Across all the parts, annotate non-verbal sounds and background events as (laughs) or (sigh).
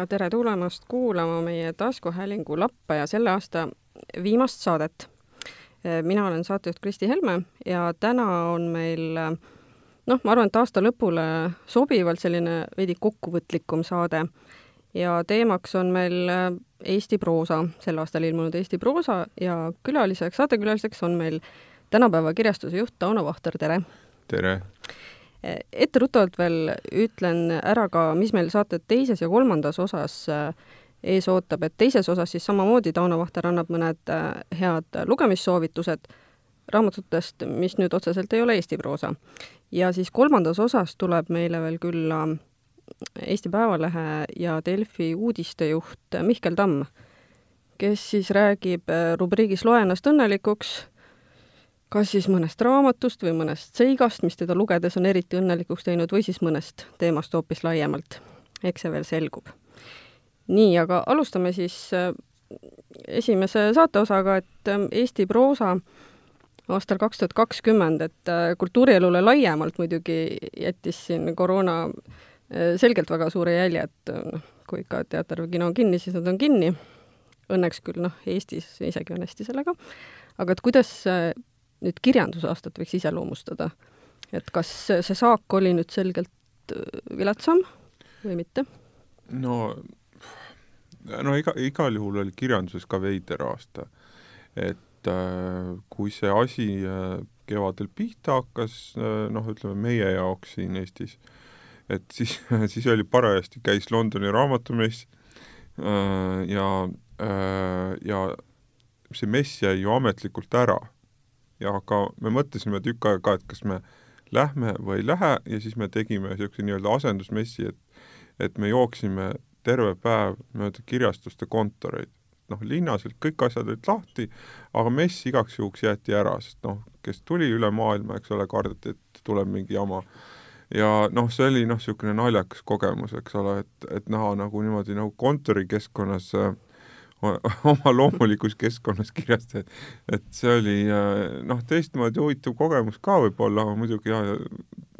ja tere tulemast kuulama meie taskuhäälingu Lappa ja selle aasta viimast saadet. mina olen saatejuht Kristi Helme ja täna on meil noh, ma arvan, et aasta lõpule sobivalt selline veidi kokkuvõtlikum saade ja teemaks on meil Eesti proosa, sel aastal ilmunud Eesti proosa ja külaliseks, saatekülaliseks on meil tänapäeva kirjastuse juht Tauno Vahter, tere! tere! Etteruttavalt veel ütlen ära ka, mis meil saate teises ja kolmandas osas äh, ees ootab, et teises osas siis samamoodi Tauno Vahter annab mõned äh, head lugemissoovitused raamatutest, mis nüüd otseselt ei ole Eesti proosa. ja siis kolmandas osas tuleb meile veel külla Eesti Päevalehe ja Delfi uudistejuht Mihkel Tamm, kes siis räägib äh, rubriigis Loe ennast õnnelikuks kas siis mõnest raamatust või mõnest seigast, mis teda lugedes on eriti õnnelikuks teinud, või siis mõnest teemast hoopis laiemalt. eks see veel selgub. nii, aga alustame siis äh, esimese saateosaga, et äh, Eesti proosa aastal kaks tuhat kakskümmend, et äh, kultuurielule laiemalt muidugi jättis siin koroona selgelt väga suure jälje, et noh, kui ikka teater või kino on kinni, siis nad on kinni. Õnneks küll noh, Eestis isegi on hästi sellega. aga et kuidas nüüd kirjandusaastat võiks iseloomustada? et kas see saak oli nüüd selgelt äh, viletsam või mitte? no, no iga, igal juhul oli kirjanduses ka veider aasta. et äh, kui see asi äh, kevadel pihta hakkas äh,, noh, ütleme meie jaoks siin Eestis, et siis, (laughs) siis oli parajasti, käis Londoni raamatumess äh, ja äh,, ja see mess jäi ju ametlikult ära ja aga me mõtlesime tükk aega ka, et kas me lähme või ei lähe ja siis me tegime niisuguse nii-öelda asendusmessi, et et me jooksime terve päev mööda kirjastuste kontoreid. noh, linnas olid kõik asjad olid lahti, aga mess igaks juhuks jäeti ära, sest noh, kes tuli üle maailma, eks ole, kardeti, et tuleb mingi jama. ja noh, see oli noh, niisugune naljakas kogemus, eks ole, et, et näha nagu niimoodi nagu kontorikeskkonnas äh, (laughs) oma loomulikus keskkonnas kirjastajaid, et see oli äh, noh, teistmoodi huvitav kogemus ka võib-olla, muidugi jah,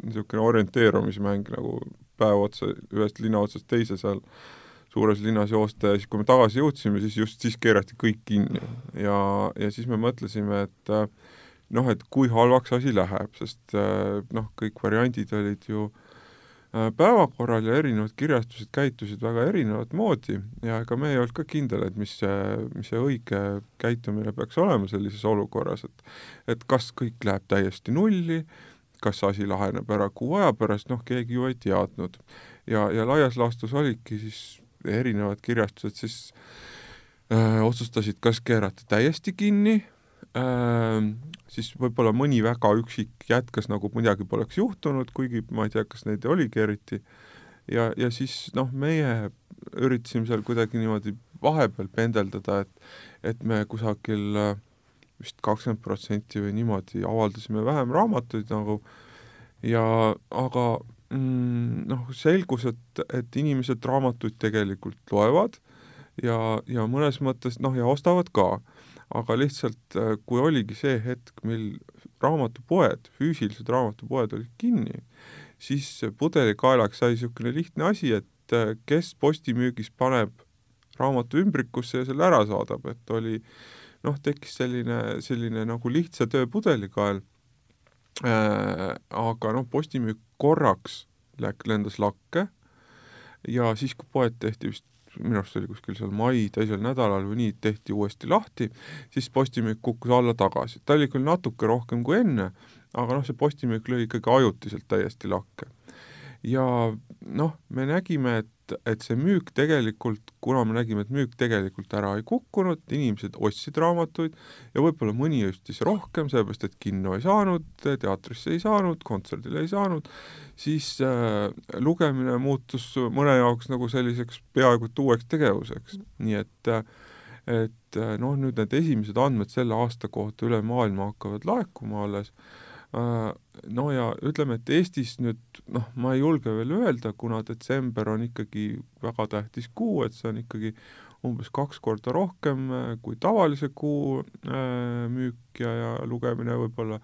niisugune orienteerumismäng nagu päev otsa ühest linna otsast teise seal suures linnas joosta ja siis, kui me tagasi jõudsime, siis just siis keerati kõik kinni. Ja, ja siis me mõtlesime, et äh, noh, et kui halvaks asi läheb, sest äh, noh, kõik variandid olid ju Äh, päevakorral ja erinevad kirjastused käitusid väga erinevat moodi ja ega me ei olnud ka kindel, et mis see, mis see õige käitumine peaks olema sellises olukorras, et et kas kõik läheb täiesti nulli, kas asi laheneb ära kuu aja pärast, noh, keegi ju ei teadnud. ja, ja laias laastus olidki siis erinevad kirjastused siis öö, äh, otsustasid kas keerata täiesti kinni, äh, siis võib-olla mõni väga üksik jätkas, nagu midagi poleks juhtunud, kuigi ma ei tea, kas neid oligi eriti, ja, ja siis noh, meie üritasime seal kuidagi niimoodi vahepeal pendeldada, et et me kusagil äh, vist kakskümmend protsenti või niimoodi avaldasime vähem raamatuid nagu. Ja aga mm, noh, selgus, et, et inimesed raamatuid tegelikult loevad ja, ja mõnes mõttes noh, ja ostavad ka aga lihtsalt äh, kui oligi see hetk, mil raamatupoed, füüsilised raamatupoed olid kinni, siis pudelikaelaks sai niisugune lihtne asi, et äh, kes postimüügis paneb raamatu ümbrikusse ja selle ära saadab, et oli noh, tekkis selline, selline nagu lihtsa töö pudelikael. Äh,, aga noh, postimüük korraks läk-, lendas lakke. Ja siis, kui poed tehti vist minu arust oli kuskil seal mai teisel nädalal või nii, tehti uuesti lahti, siis postimüük kukkus alla tagasi. ta oli küll natuke rohkem kui enne, aga noh, see postimüük lõi ikkagi ajutiselt täiesti lakke. ja noh, me nägime, et et, et see müük tegelikult, kuna me nägime, et müük tegelikult ära ei kukkunud, inimesed ostsid raamatuid ja võib-olla mõni ostis rohkem, sellepärast et kinno ei saanud, teatrisse ei saanud, kontserdile ei saanud, siis äh, lugemine muutus mõne jaoks nagu selliseks peaaegu et uueks tegevuseks, nii et äh, et noh, nüüd need esimesed andmed selle aasta kohta üle maailma hakkavad laekuma alles. Äh, no ja ütleme, et Eestis nüüd noh, ma ei julge veel öelda, kuna detsember on ikkagi väga tähtis kuu, et see on ikkagi umbes kaks korda rohkem äh, kui tavalise kuu äh, müük ja, ja lugemine võib-olla,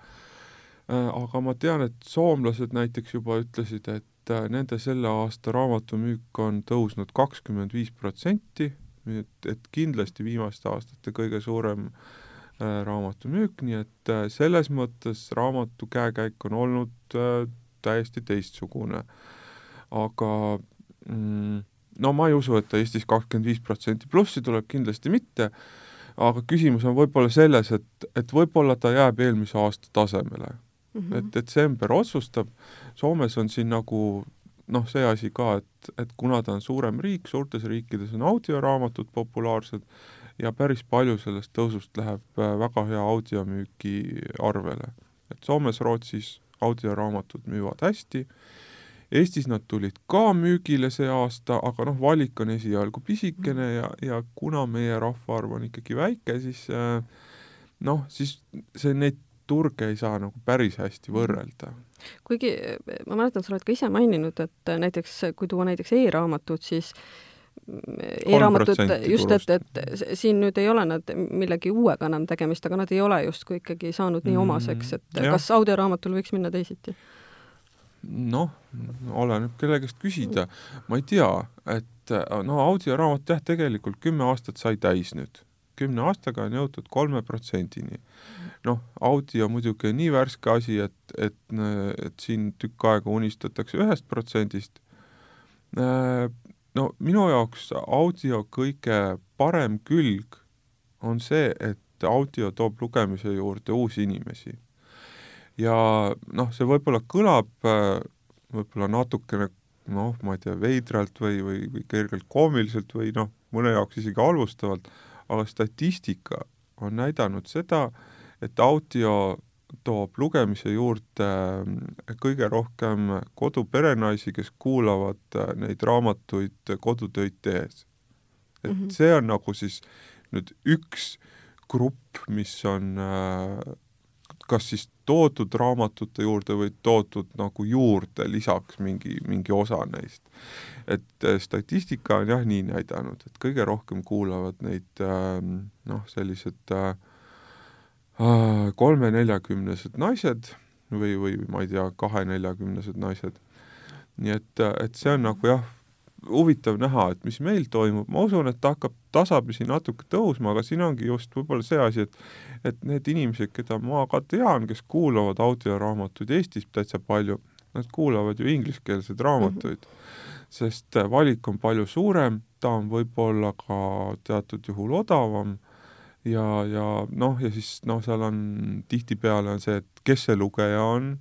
aga ma tean, et soomlased näiteks juba ütlesid, et äh, nende selle aasta raamatumüük on tõusnud kakskümmend viis protsenti, et, et kindlasti viimaste aastate kõige suurem äh, raamatumüük, nii et äh, selles mõttes raamatu käekäik on olnud äh, täiesti teistsugune. aga mm, no ma ei usu, et ta Eestis kakskümmend viis protsenti plussi tuleb, kindlasti mitte, aga küsimus on võib-olla selles, et, et võib-olla ta jääb eelmise aasta tasemele mm. -hmm. et detsember otsustab, Soomes on siin nagu noh, see asi ka, et, et kuna ta on suurem riik, suurtes riikides on audioraamatud populaarsed ja päris palju sellest tõusust läheb äh, väga hea audiomüügi arvele. et Soomes, Rootsis audioraamatud müüvad hästi Eestis nad tulid ka müügile see aasta, aga noh, valik on esialgu pisikene ja, ja kuna meie rahvaarv on ikkagi väike, siis äh, noh, siis see, neid turge ei saa nagu päris hästi võrrelda. kuigi ma mäletan, sa oled ka ise maininud, et näiteks kui tuua näiteks e-raamatud, siis e-raamatud, just, et, et siin nüüd ei ole nad millegi uuega enam tegemist, aga nad ei ole justkui ikkagi saanud nii omaseks, et mm, kas audioraamatul võiks minna teisiti? noh, oleneb, kelle käest küsida. ma ei tea, et no audioraamat jah, tegelikult kümme aastat sai täis nüüd. kümne aastaga on jõutud kolme protsendini. noh, audio muidugi on nii värske asi, et, et, et siin tükk aega unistatakse ühest protsendist. No minu jaoks audio kõige parem külg on see, et audio toob lugemise juurde uusi inimesi. Ja noh, see võib-olla kõlab äh, võib-olla natukene noh, ma ei tea, veidralt või, või, või kergelt koomiliselt või noh, mõne jaoks isegi halvustavalt, aga statistika on näidanud seda, et audio toob lugemise juurde äh, kõige rohkem koduperenaisi, kes kuulavad äh, neid raamatuid kodutöid tehes. et mm -hmm. see on nagu siis nüüd üks grupp, mis on kas siis toodud raamatute juurde või toodud nagu juurde lisaks mingi, mingi osa neist. et äh, statistika on jah nii näidanud, et kõige rohkem kuulavad neid äh, noh, sellised äh, äh, kolme-neljakümnesed naised või, või ma ei tea, kahe-neljakümnesed naised. nii et, et see on nagu jah, huvitav näha, et mis meil toimub, ma usun, et ta hakkab tasapisi natuke tõusma, aga siin ongi just võib-olla see asi, et et need inimesed, keda ma ka tean, kes kuulavad audioraamatuid Eestis täitsa palju, nad kuulavad ju ingliskeelseid raamatuid mm, -hmm. sest valik on palju suurem, ta on võib-olla ka teatud juhul odavam ja, ja noh, ja siis noh, seal on tihtipeale on see, et kes see lugeja on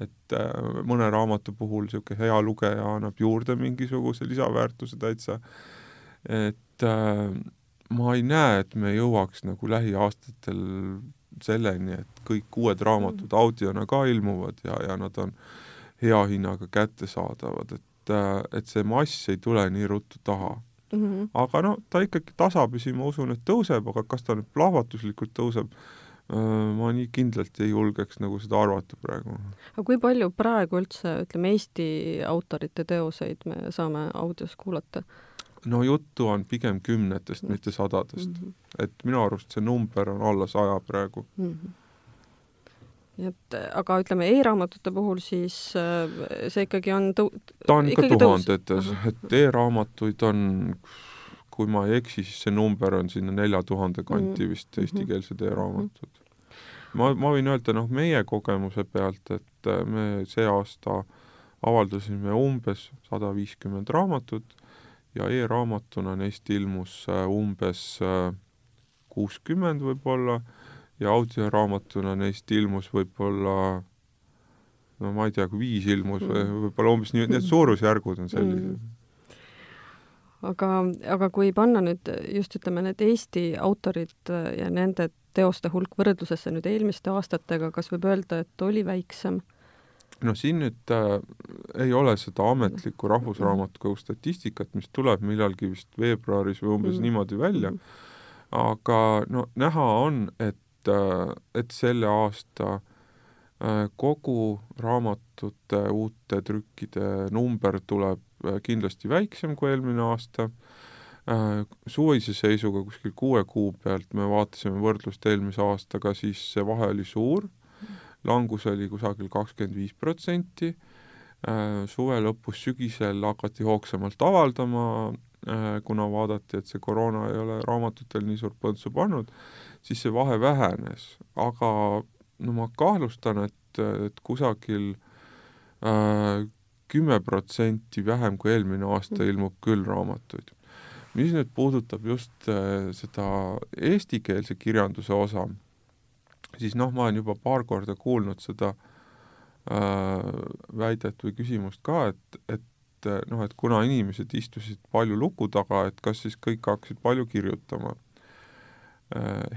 et äh, mõne raamatu puhul niisugune hea lugeja annab juurde mingisuguse lisaväärtuse täitsa, et äh, ma ei näe, et me jõuaks nagu lähiaastatel selleni, et kõik uued raamatud mm. audiona ka ilmuvad ja, ja nad on hea hinnaga kättesaadavad, et, äh, et see mass ei tule nii ruttu taha mm. -hmm. aga no ta ikkagi tasapisi, ma usun, et tõuseb, aga kas ta nüüd plahvatuslikult tõuseb, ma nii kindlalt ei julgeks nagu seda arvata praegu. aga kui palju praegu üldse, ütleme, Eesti autorite teoseid me saame audios kuulata? no juttu on pigem kümnetest mm., mitte sadadest mm. -hmm. et minu arust see number on alla saja praegu mm. -hmm et aga ütleme e-raamatute puhul siis äh, see ikkagi on tõu-? ta on ikka tuhandetes, et e-raamatuid on kui ma ei eksi, siis see number on sinna nelja tuhande kanti mm. vist eestikeelsed e-raamatud. ma, ma võin öelda, noh, meie kogemuse pealt, et äh, me see aasta avaldasime umbes sada viiskümmend raamatut ja e-raamatuna neist ilmus äh, umbes äh, kuuskümmend võib-olla ja audioraamatuna neist ilmus võib-olla no ma ei tea, kui viis ilmus või mm. võib-olla umbes nii, need suurusjärgud on sellised mm aga, aga kui panna nüüd just ütleme, need Eesti autorid ja nende teoste hulk võrdlusesse nüüd eelmiste aastatega, kas võib öelda, et oli väiksem? no siin nüüd äh, ei ole seda ametlikku Rahvusraamatukogu statistikat, mis tuleb millalgi vist veebruaris või umbes mm. niimoodi välja, aga no näha on, et äh,, et selle aasta äh, kogu raamatute uute trükkide number tuleb Äh, kindlasti väiksem kui eelmine aasta, äh, suvise seisuga kuskil kuue kuu pealt me vaatasime võrdlust eelmise aastaga, siis see vahe oli suur, langus oli kusagil kakskümmend viis protsenti, äh, suve lõpus, sügisel hakati hoogsamalt avaldama, kuna vaadati, et see koroona ei ole raamatutel nii suurt põntsu pannud, siis see vahe vähenes, aga no ma kahtlustan, et, et kusagil kümme protsenti vähem kui eelmine aasta ilmub küll raamatuid mis nüüd puudutab just äh, seda eestikeelse kirjanduse osa, siis noh, ma olen juba paar korda kuulnud seda äh, väidet või küsimust ka, et, et äh, noh, et kuna inimesed istusid palju luku taga, et kas siis kõik hakkasid palju kirjutama äh,.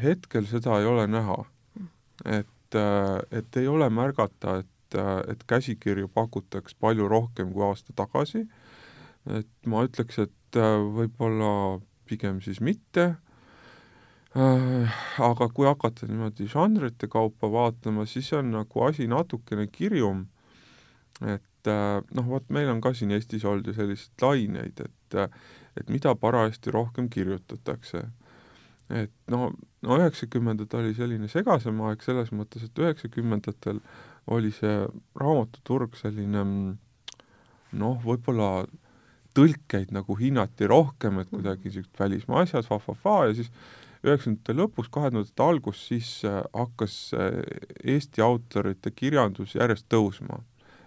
Hetkel seda ei ole näha. et äh,, et ei ole märgata, et, äh, et käsikirju pakutaks palju rohkem kui aasta tagasi, et ma ütleks, et äh, võib-olla pigem siis mitte, äh, aga kui hakata niimoodi žanrite kaupa vaatama, siis on nagu asi natukene kirjum, et äh, noh, vot meil on ka siin Eestis olnud ju selliseid laineid, et et mida parajasti rohkem kirjutatakse. Et no, no üheksakümnendad oli selline segasem aeg selles mõttes, et üheksakümnendatel oli see raamatuturg selline noh, võib-olla tõlkeid nagu hinnati rohkem, et kuidagi niisugused välismaa asjad fa-fa-fa ja siis üheksakümnendate lõpus, kahe tuhandete algus, siis äh, hakkas äh, Eesti autorite kirjandus järjest tõusma.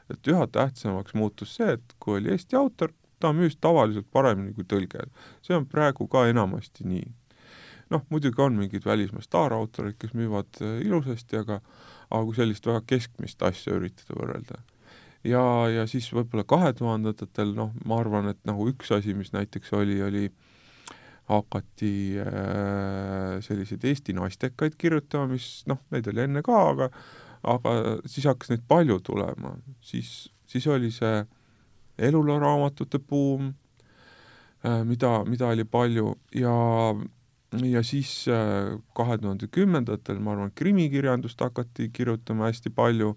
et üha tähtsamaks muutus see, et kui oli Eesti autor, ta müüs tavaliselt paremini kui tõlge. see on praegu ka enamasti nii. Noh, muidugi on mingid välismaa staarautorid, kes müüvad äh, ilusasti, aga aga kui sellist väga keskmist asja üritada võrrelda. Ja, ja siis võib-olla kahe tuhandendatel, noh, ma arvan, et nagu üks asi, mis näiteks oli, oli hakati äh, selliseid Eesti naistekaid kirjutama, mis noh, neid oli enne ka, aga aga siis hakkas neid palju tulema, siis, siis oli see eluloraamatute buum äh,, mida, mida oli palju ja ja siis äh, kahe tuhande kümnendatel, ma arvan, krimikirjandust hakati kirjutama hästi palju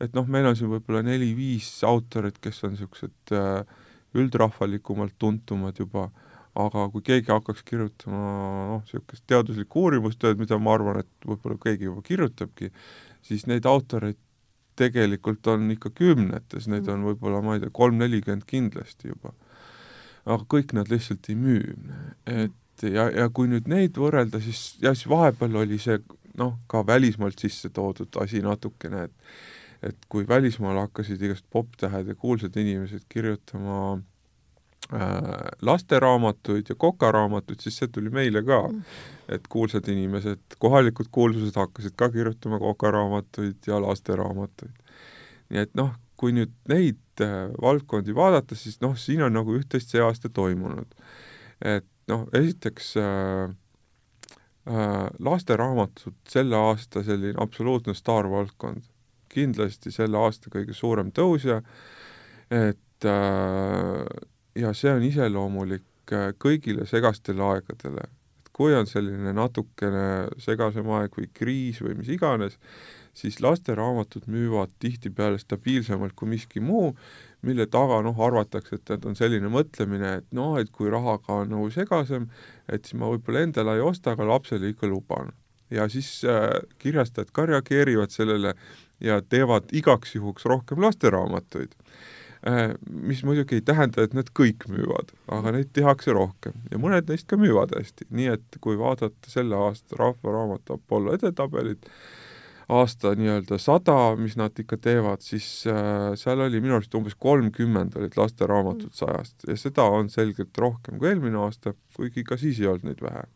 et noh, meil on siin võib-olla neli-viis autorit, kes on niisugused äh, üldrahvalikumalt tuntumad juba, aga kui keegi hakkaks kirjutama noh, niisugust teaduslikku uurimustööd, mida ma arvan, et võib-olla keegi juba kirjutabki, siis neid autoreid tegelikult on ikka kümnetes, neid on võib-olla, ma ei tea, kolm-nelikümmend kindlasti juba. aga kõik nad lihtsalt ei müü. et ja, ja kui nüüd neid võrrelda, siis jah, siis vahepeal oli see noh, ka välismaalt sisse toodud asi natukene, et et kui välismaal hakkasid igast poptähed ja kuulsad inimesed kirjutama äh, lasteraamatuid ja kokaraamatuid, siis see tuli meile ka mm.. et kuulsad inimesed, kohalikud kuulsused hakkasid ka kirjutama kokaraamatuid ja lasteraamatuid. nii et noh, kui nüüd neid äh, valdkondi vaadata, siis noh, siin on nagu üht-teist see aasta toimunud. et noh, esiteks äh, äh, lasteraamatud selle aasta selline absoluutne staarvaldkond kindlasti selle aasta kõige suurem tõusja, et äh, ja see on iseloomulik äh, kõigile segastele aegadele. Kui on selline natukene segasem aeg või kriis või mis iganes, siis lasteraamatud müüvad tihtipeale stabiilsemalt kui miski muu, mille taga noh, arvatakse, et, et on selline mõtlemine, et noh, et kui rahaga on nagu segasem, et siis ma võib-olla endale ei osta, aga lapsele ikka luban. ja siis äh, kirjastajad ka reageerivad sellele ja teevad igaks juhuks rohkem lasteraamatuid. Äh, mis muidugi ei tähenda, et nad kõik müüvad, aga neid tehakse rohkem ja mõned neist ka müüvad hästi, nii et kui vaadata selle aasta Rahva Raamatu Apollo edetabelit, aasta nii-öelda sada, mis nad ikka teevad, siis äh, seal oli minu arust umbes kolmkümmend olid lasteraamatud sajast ja seda on selgelt rohkem kui eelmine aasta, kuigi ka siis ei olnud neid vähe.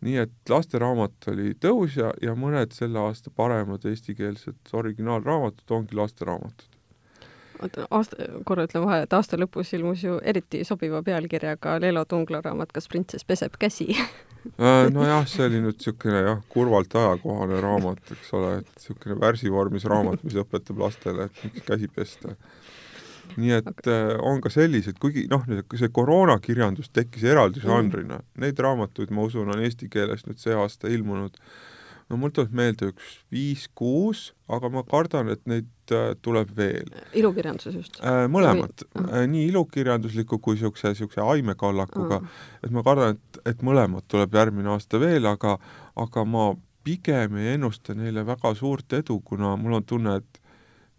Nii et lasteraamat oli tõus ja, ja mõned selle aasta paremad eestikeelsed originaalraamatud ongi lasteraamatud. Oota, aasta, korra ütlen vahele, et aasta lõpus ilmus ju eriti sobiva pealkirjaga Lelo Tungla raamat Kas printsess peseb käsi äh, nojah, see oli nüüd niisugune jah, kurvalt ajakohane raamat, eks ole, et niisugune värsivormis raamat, mis õpetab lastele, et miks käsi pesta nii et okay. Äh, on ka selliseid, kuigi noh, see koroonakirjandus tekkis eraldi žanrina mm., neid raamatuid, ma usun, on eesti keeles nüüd see aasta ilmunud no mul tuleb meelde üks viis-kuus, aga ma kardan, et neid äh, tuleb veel. ilukirjanduses just äh,? mõlemat või... äh,, nii ilukirjandusliku kui niisuguse, niisuguse aimekallakuga mm., et ma kardan, et, et mõlemat tuleb järgmine aasta veel, aga aga ma pigem ei ennusta neile väga suurt edu, kuna mul on tunne, et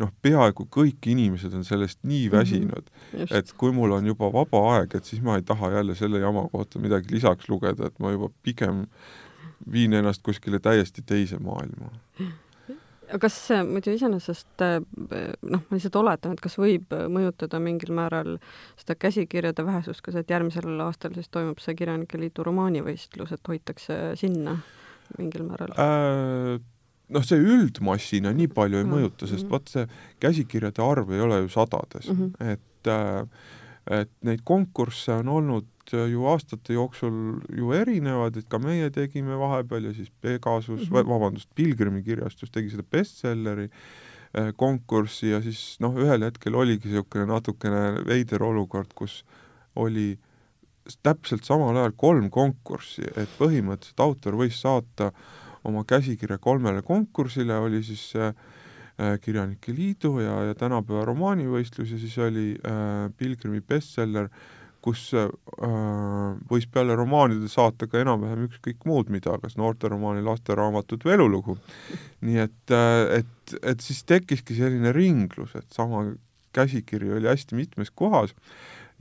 noh, peaaegu kõik inimesed on sellest nii mhm. väsinud mm, -hmm. et kui mul on juba vaba aeg, et siis ma ei taha jälle selle jama kohta midagi lisaks lugeda, et ma juba pigem viin ennast kuskile täiesti teise maailma. kas muidu iseenesest noh, ma lihtsalt oletan, et kas võib mõjutada mingil määral seda käsikirjade vähesust ka see, et järgmisel aastal siis toimub see Kirjanike Liidu romaanivõistlus, et hoitakse sinna mingil määral äh,? noh, see üldmassina nii palju ei mm mõjuta, sest mm-hmm. vot see käsikirjade arv ei ole ju sadades mm, -hmm. et äh, et neid konkursse on olnud ju aastate jooksul ju erinevad, et ka meie tegime vahepeal ja siis Pegasus mm, -hmm. vabandust, Pilgrimi kirjastus tegi seda bestselleri äh, konkurssi ja siis noh, ühel hetkel oligi niisugune natukene veider olukord, kus oli täpselt samal ajal kolm konkurssi, et põhimõtteliselt autor võis saata oma käsikirja kolmele konkursile, oli siis äh, Kirjanike Liidu ja, ja tänapäeva romaanivõistlus ja siis oli äh, Pilgrimi bestseller, kus äh, võis peale romaanide saata ka enam-vähem ükskõik muud mida, kas noorteromaani, lasteraamatut või elulugu. nii et äh,, et, et siis tekkiski selline ringlus, et sama käsikiri oli hästi mitmes kohas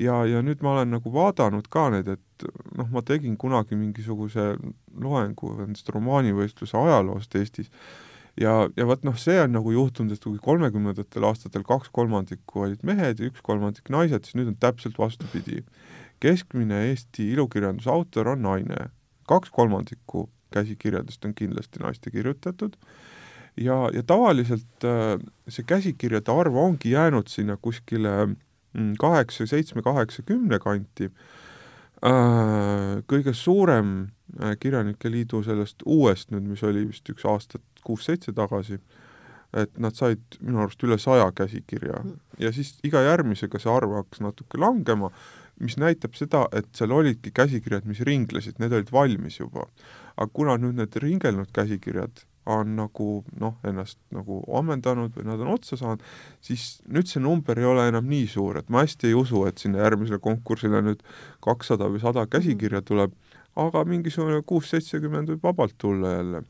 ja, ja nüüd ma olen nagu vaadanud ka need, et noh, ma tegin kunagi mingisuguse loengu nendest romaanivõistluse ajaloost Eestis ja, ja vot noh, see on nagu juhtunud, et kui kolmekümnendatel aastatel kaks kolmandikku olid mehed ja üks kolmandik naised, siis nüüd on täpselt vastupidi. keskmine Eesti ilukirjanduse autor on naine, kaks kolmandikku käsikirjadest on kindlasti naiste kirjutatud ja, ja tavaliselt äh, see käsikirjade arv ongi jäänud sinna kuskile Mm, kaheksa, seitsme, kaheksa, kümne kanti. Äh, kõige suurem äh, Kirjanike Liidu sellest uuest nüüd, mis oli vist üks aastat kuus-seitse tagasi, et nad said minu arust üle saja käsikirja mm. ja siis iga järgmisega see arv hakkas natuke langema, mis näitab seda, et seal olidki käsikirjad, mis ringlesid, need olid valmis juba. aga kuna nüüd need ringelnud käsikirjad on nagu noh, ennast nagu ammendanud või nad on otsa saanud, siis nüüd see number ei ole enam nii suur, et ma hästi ei usu, et sinna järgmisele konkursile nüüd kakssada või sada käsikirja tuleb, aga mingisugune kuus-seitsekümmend võib vabalt tulla jälle.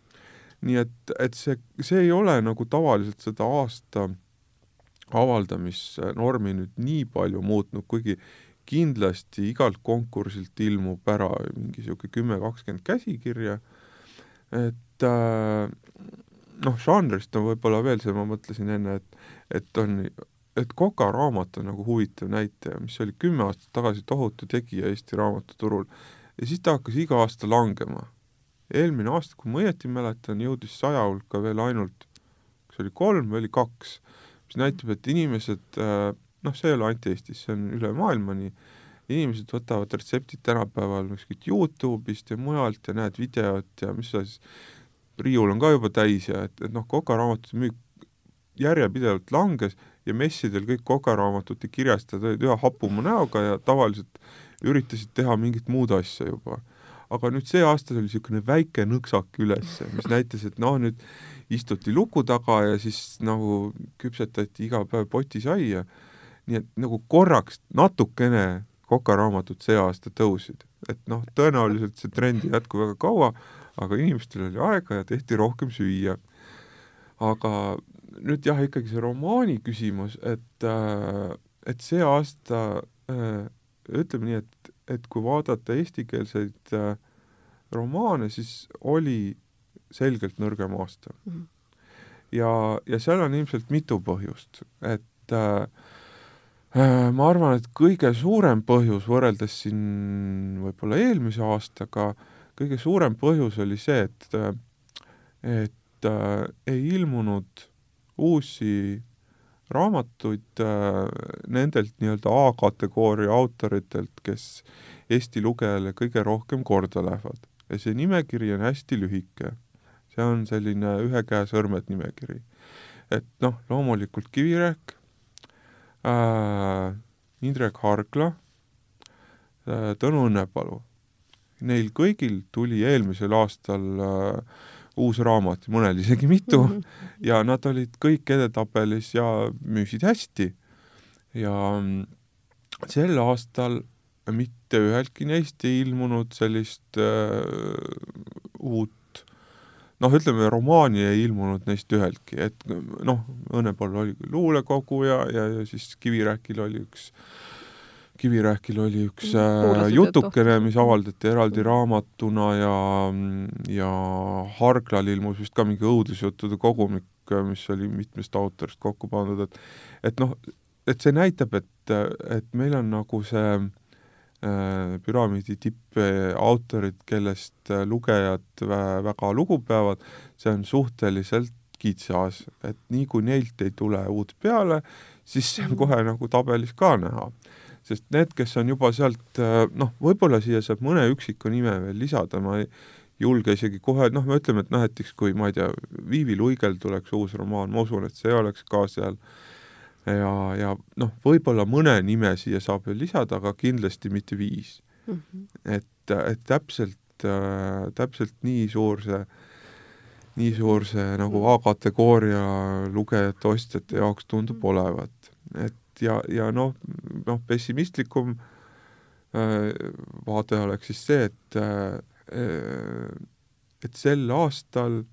nii et, et see, see ei ole nagu tavaliselt seda aasta avaldamisnormi nüüd nii palju muutnud, kuigi kindlasti igalt konkursilt ilmub ära mingi niisugune kümme-kakskümmend käsikirja, et äh, noh, žanrist on võib-olla veel see, ma mõtlesin enne, et, et on, et Koka raamat on nagu huvitav näitaja, mis oli kümme aastat tagasi tohutu tegija Eesti raamatuturul ja siis ta hakkas iga aasta langema. eelmine aasta, kui ma õieti mäletan, jõudis saja hulka veel ainult, kas oli kolm või oli kaks, mis näitab, et inimesed, äh, noh, see ei ole ainult Eestis, see on üle maailma nii, inimesed võtavad retseptid tänapäeval kuskilt Youtube'ist ja mujalt ja näed videot ja mis sa siis riiul on ka juba täis ja et, et noh, kokaraamatute müük järjepidevalt langes ja messidel kõik kokaraamatute kirjastajad olid üha hapuma näoga ja tavaliselt üritasid teha mingit muud asja juba. aga nüüd see aasta oli niisugune väike nõksak üles, mis näitas, et noh, nüüd istuti luku taga ja siis nagu küpsetati iga päev potisaia, nii et nagu korraks natukene kokaraamatud see aasta tõusid, et noh, tõenäoliselt see trend ei jätku väga kaua, aga inimestel oli aega ja tehti rohkem süüa. aga nüüd jah, ikkagi see romaani küsimus, et, äh, et see aasta äh, ütleme nii, et, et kui vaadata eestikeelseid äh, romaane, siis oli selgelt nõrgem aasta mm. -hmm. ja, ja seal on ilmselt mitu põhjust, et äh, ma arvan, et kõige suurem põhjus võrreldes siin võib-olla eelmise aastaga äh, kõige suurem põhjus oli see, et, et äh, ei ilmunud uusi raamatuid äh, nendelt nii-öelda A-kategooria autoritelt, kes Eesti lugejale kõige rohkem korda lähevad. ja see nimekiri on hästi lühike. see on selline ühe käe sõrmed nimekiri. et noh, loomulikult Kivirähk äh,, Indrek Hargla äh,, Tõnu Õnnepalu neil kõigil tuli eelmisel aastal äh, uus raamat, mõnel isegi mitu mm, (laughs) -hmm. ja nad olid kõik edetabelis ja müüsid hästi. ja mm, sel aastal mitte üheltki neist ei ilmunud sellist äh, uut noh, ütleme romaani ei ilmunud neist üheltki, et noh, Õnnepall oli küll luulekogu ja, ja, ja siis Kivirähkil oli üks Kivirähkil oli üks äh, jutukene, mis avaldati eraldi raamatuna ja, ja Harglal ilmus vist ka mingi õudusjuttude kogumik, mis oli mitmest autorist kokku pandud, et et noh, et see näitab, et, et meil on nagu see äh, püramiidi tippautorid, kellest lugejad väga lugu peavad, see on suhteliselt kitsas, et nii kui neilt ei tule uut peale, siis see on mhm. kohe nagu tabelis ka näha. sest need, kes on juba sealt äh, noh, võib-olla siia saab mõne üksiku nime veel lisada, ma ei julge isegi kohe, noh, me ütleme, et noh, näiteks kui ma ei tea, Viivi Luigel tuleks uus romaan, ma usun, et see oleks ka seal äh, ja, ja noh, võib-olla mõne nime siia saab veel lisada, aga kindlasti mitte viis mm. -hmm. et, et täpselt äh,, täpselt nii suur see, nii suur see nagu A-kategooria lugejate-ostjate jaoks tundub -hmm. olevat. et ja, ja noh, noh, pessimistlikum äh, vaade oleks siis see, et äh, et sel aastal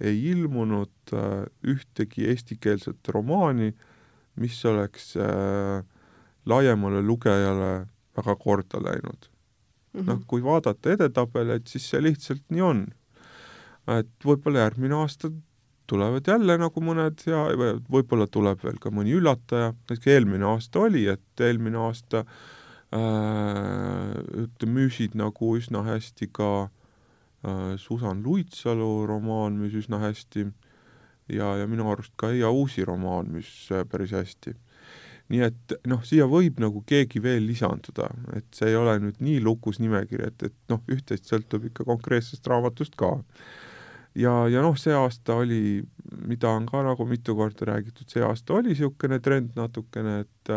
ei ilmunud äh, ühtegi eestikeelset romaani äh, mis oleks äh, laiemale lugejale väga korda läinud. Mm -hmm.. noh, kui vaadata edetabeleid, siis see lihtsalt nii on. et võib-olla järgmine aasta tulevad jälle nagu mõned ja võib-olla tuleb veel ka mõni üllataja, näiteks eelmine aasta oli, et eelmine aasta äh, ütleme, müüsid nagu üsna hästi ka äh, Susan Luitsalu romaan müüs üsna hästi. äh,, ja, ja minu arust ka Eija Uusi romaan müüs äh, päris hästi. nii et noh, siia võib nagu keegi veel lisanduda, et see ei ole nüüd nii lukus nimekiri, et, et noh, üht-teist sõltub ikka konkreetsest raamatust ka. ja, ja noh, see aasta oli, mida on ka nagu mitu korda räägitud, see aasta oli niisugune trend natukene, et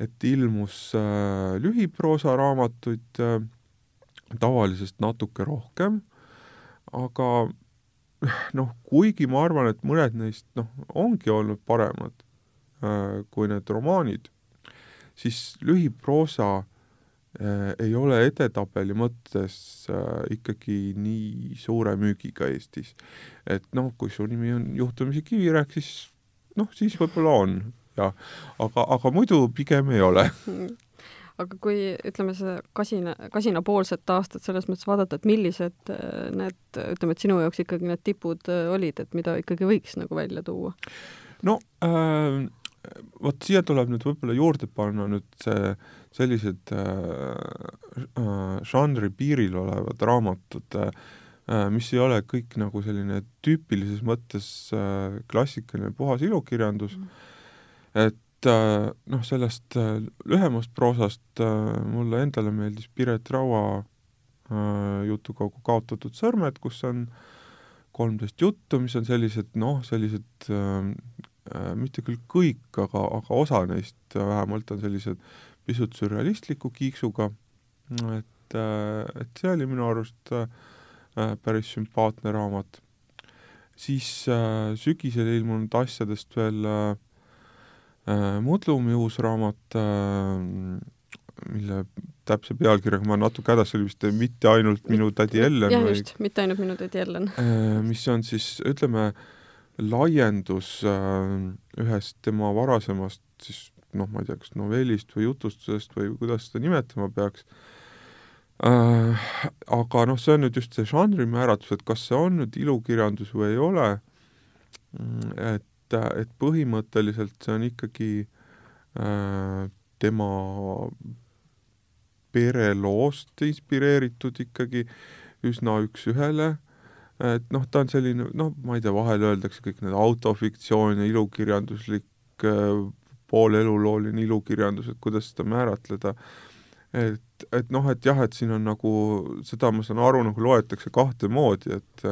et ilmus äh, lühiproosaraamatuid äh, tavalisest natuke rohkem, aga noh, kuigi ma arvan, et mõned neist noh, ongi olnud paremad äh, kui need romaanid, siis lühiproosa äh, ei ole edetabeli mõttes äh, ikkagi nii suure müügiga Eestis. et noh, kui su nimi on juhtumisi Kivirähk, siis noh, siis võib-olla on jah, aga, aga muidu pigem ei ole (laughs) aga kui ütleme, see kasina, kasinapoolset aastat selles mõttes vaadata, et millised äh, need, ütleme, et sinu jaoks ikkagi need tipud äh, olid, et mida ikkagi võiks nagu välja tuua? no äh, vot siia tuleb nüüd võib-olla juurde panna nüüd see, sellised äh, äh, žanri piiril olevad raamatud äh,, mis ei ole kõik nagu selline tüüpilises mõttes äh, klassikaline puhas ilukirjandus mm., et noh, sellest äh, lühemast proosast äh, mulle endale meeldis Piret Raua jutukogu Kaotatud sõrmed, kus on kolmteist juttu, mis on sellised noh, sellised äh, mitte küll kõik, aga, aga osa neist vähemalt on sellised pisut sürrealistliku kiiksuga, et, et see oli minu arust äh, päris sümpaatne raamat. siis äh, sügisel ilmunud asjadest veel äh, Äh, Mudlumi uus raamat, äh, mille täpse pealkirjaga ma natuke hädas, see oli vist Mitte ainult minu tädi Ellen. jah, just, Mitte ainult minu tädi Ellen. Äh, mis on siis, ütleme, laiendus ühest tema varasemast siis noh, ma ei tea, kas novellist või jutustusest või kuidas seda nimetama peaks äh,, aga noh, see on nüüd just see žanri määratlus, et kas see on nüüd ilukirjandus või ei ole, mm, et et, et põhimõtteliselt see on ikkagi äh, tema pereloost inspireeritud ikkagi üsna üks-ühele, et noh, ta on selline, noh, ma ei tea, vahel öeldakse kõik need autofiktsioon ja ilukirjanduslik äh, poolelulooline ilukirjandus, et kuidas seda määratleda, et, et noh, et jah, et siin on nagu, seda ma saan aru, nagu loetakse kahte moodi, et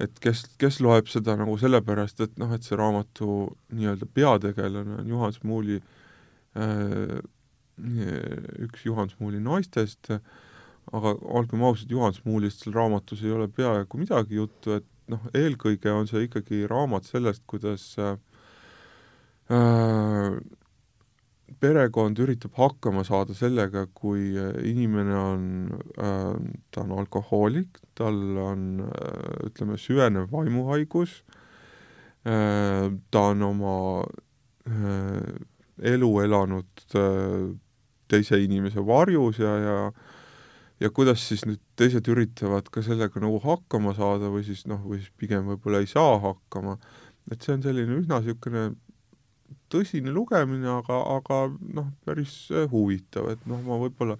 et kes, kes loeb seda nagu sellepärast, et noh, et see raamatu nii-öelda peategelane on Juhan Smuuli äh, üks Juhan Smuuli naistest, aga olgem ausad, Juhan Smuulist seal raamatus ei ole peaaegu midagi juttu, et noh, eelkõige on see ikkagi raamat sellest, kuidas äh, perekond üritab hakkama saada sellega, kui inimene on äh,, ta on alkohoolik, tal on äh, ütleme, süvenev vaimuhaigus äh,, ta on oma äh, elu elanud äh, teise inimese varjus ja, ja ja kuidas siis nüüd teised üritavad ka sellega nagu hakkama saada või siis noh, või siis pigem võib-olla ei saa hakkama, et see on selline üsna niisugune tõsine lugemine, aga, aga noh, päris äh, huvitav, et noh, ma võib-olla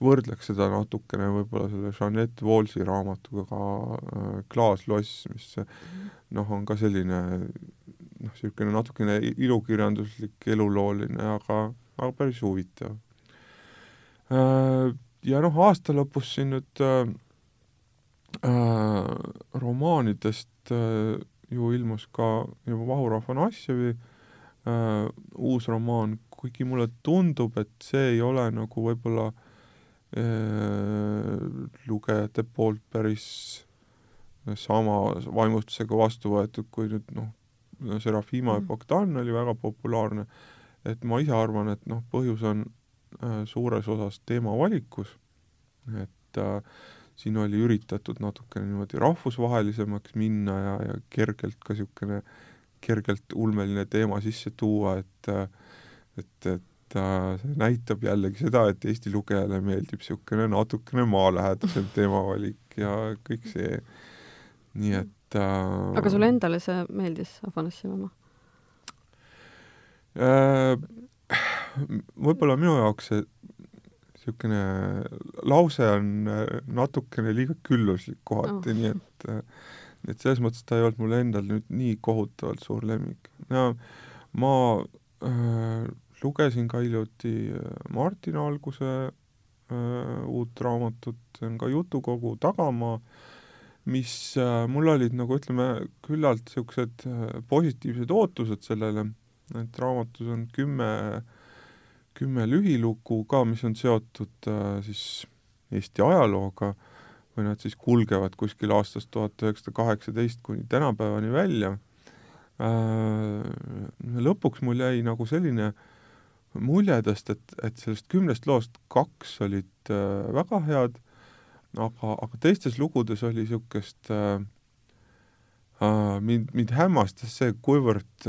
võrdleks seda natukene võib-olla selle Jeanette Wallsi raamatuga ka äh, Klaasloss, mis noh, on ka selline noh, niisugune natukene ilukirjanduslik, elulooline, aga, aga päris huvitav. Äh, ja noh, aasta lõpus siin nüüd äh, äh, romaanidest äh, ju ilmus ka ju Vahur Afanasjevi äh, uus romaan, kuigi mulle tundub, et see ei ole nagu võib-olla äh, lugejate poolt päris sama vaimustusega vastu võetud, kui nüüd noh, Serafima mm. ja Bogdan oli väga populaarne, et ma ise arvan, et noh, põhjus on Äh, suures osas teemavalikus, et äh, siin oli üritatud natukene niimoodi rahvusvahelisemaks minna ja, ja kergelt ka niisugune, kergelt ulmeline teema sisse tuua, et et, et äh, see näitab jällegi seda, et Eesti lugejale meeldib niisugune natukene maalähedasem teemavalik ja kõik see, nii et äh, aga sulle endale see meeldis, Afanasjev oma äh,? võib-olla minu jaoks see niisugune lause on äh, natukene liiga külluslik kohati oh., nii et äh, et selles mõttes ta ei olnud mul endal nüüd nii kohutavalt suur lemmik. ja ma äh, lugesin ka hiljuti äh, Martin Alguse äh, uut raamatut, see on ka jutukogu Tagamaa, mis äh, mul olid nagu ütleme, küllalt niisugused äh, positiivsed ootused sellele, et raamatus on kümme äh, kümme lühilugu ka, mis on seotud äh, siis Eesti ajalooga või nad siis kulgevad kuskil aastast tuhat üheksasada kaheksateist kuni tänapäevani välja äh,. lõpuks mul jäi nagu selline mulje tast, et, et sellest kümnest loost kaks olid äh, väga head, aga, aga teistes lugudes oli niisugust äh, äh, mind, mind hämmastas see, kuivõrd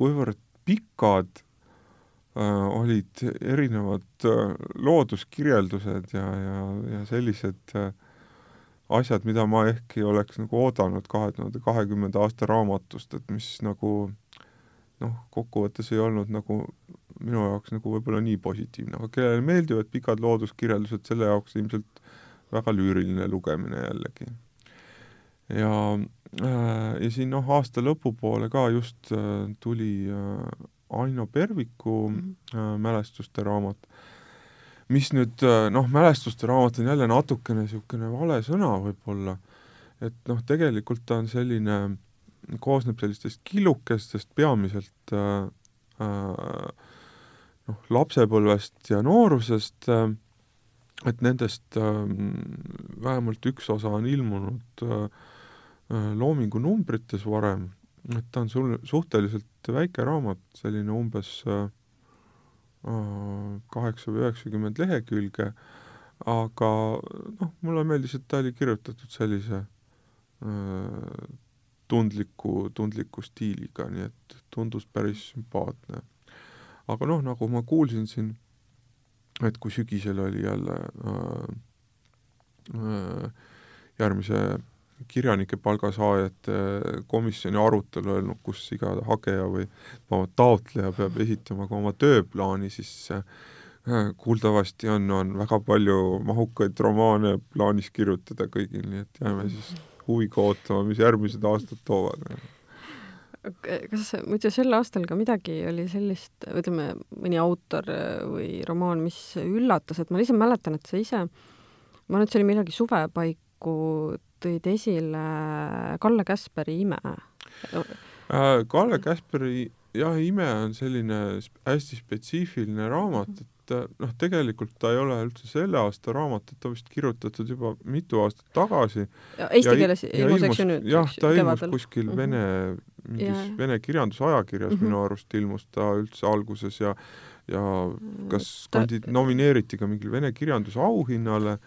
kuivõrd pikad olid erinevad äh, looduskirjeldused ja, ja, ja sellised äh, asjad, mida ma ehk ei oleks nagu oodanud kahe tuhande kahekümnenda aasta raamatust, et mis nagu noh, kokkuvõttes ei olnud nagu minu jaoks nagu võib-olla nii positiivne, aga kellele meeldivad pikad looduskirjeldused, selle jaoks ilmselt väga lüüriline lugemine jällegi. ja äh,, ja siin noh, aasta lõpupoole ka just äh, tuli äh, Aino Perviku mm -hmm. mälestuste raamat, mis nüüd äh, noh, mälestuste raamat on jälle natukene niisugune vale sõna võib-olla, et noh, tegelikult ta on selline, koosneb sellistest killukestest peamiselt äh, äh, noh, lapsepõlvest ja noorusest äh,, et nendest äh, vähemalt üks osa on ilmunud äh, Loomingu numbrites varem et ta on sul suhteliselt väike raamat, selline umbes äh, kaheksa või üheksakümmend lehekülge, aga noh, mulle meeldis, et ta oli kirjutatud sellise äh, tundliku, tundliku stiiliga, nii et tundus päris sümpaatne. aga noh, nagu ma kuulsin siin, et kui sügisel oli jälle äh, äh, järgmise kirjanike palgasaajate komisjoni arutelu öelnud, kus iga hageja või taotleja peab esitama ka oma tööplaani, siis äh, kuuldavasti on, on väga palju mahukaid romaane plaanis kirjutada kõigil, nii et jääme siis huviga ootama, mis järgmised aastad toovad. kas muidu sel aastal ka midagi oli sellist, ütleme, mõni autor või romaan, mis üllatas, et ma lihtsalt mäletan, et sa ise, ma arvan, et see oli millalgi suvepaiku tõid esile Kalle Käsperi Ime. Äh, Kalle Käsperi jah, Ime on selline hästi spetsiifiline raamat, et et noh, tegelikult ta ei ole üldse selle aasta raamat, et ta vist kirjutatud juba mitu aastat tagasi. Eesti keeles ilmus, eks ju nüüd? jah, ta ilmus kuskil mm -hmm. vene, mingis ja. vene kirjandusajakirjas mm -hmm. minu arust ilmus ta üldse alguses ja ja kas ta... kandid-, nomineeriti ka mingile vene kirjanduse auhinnale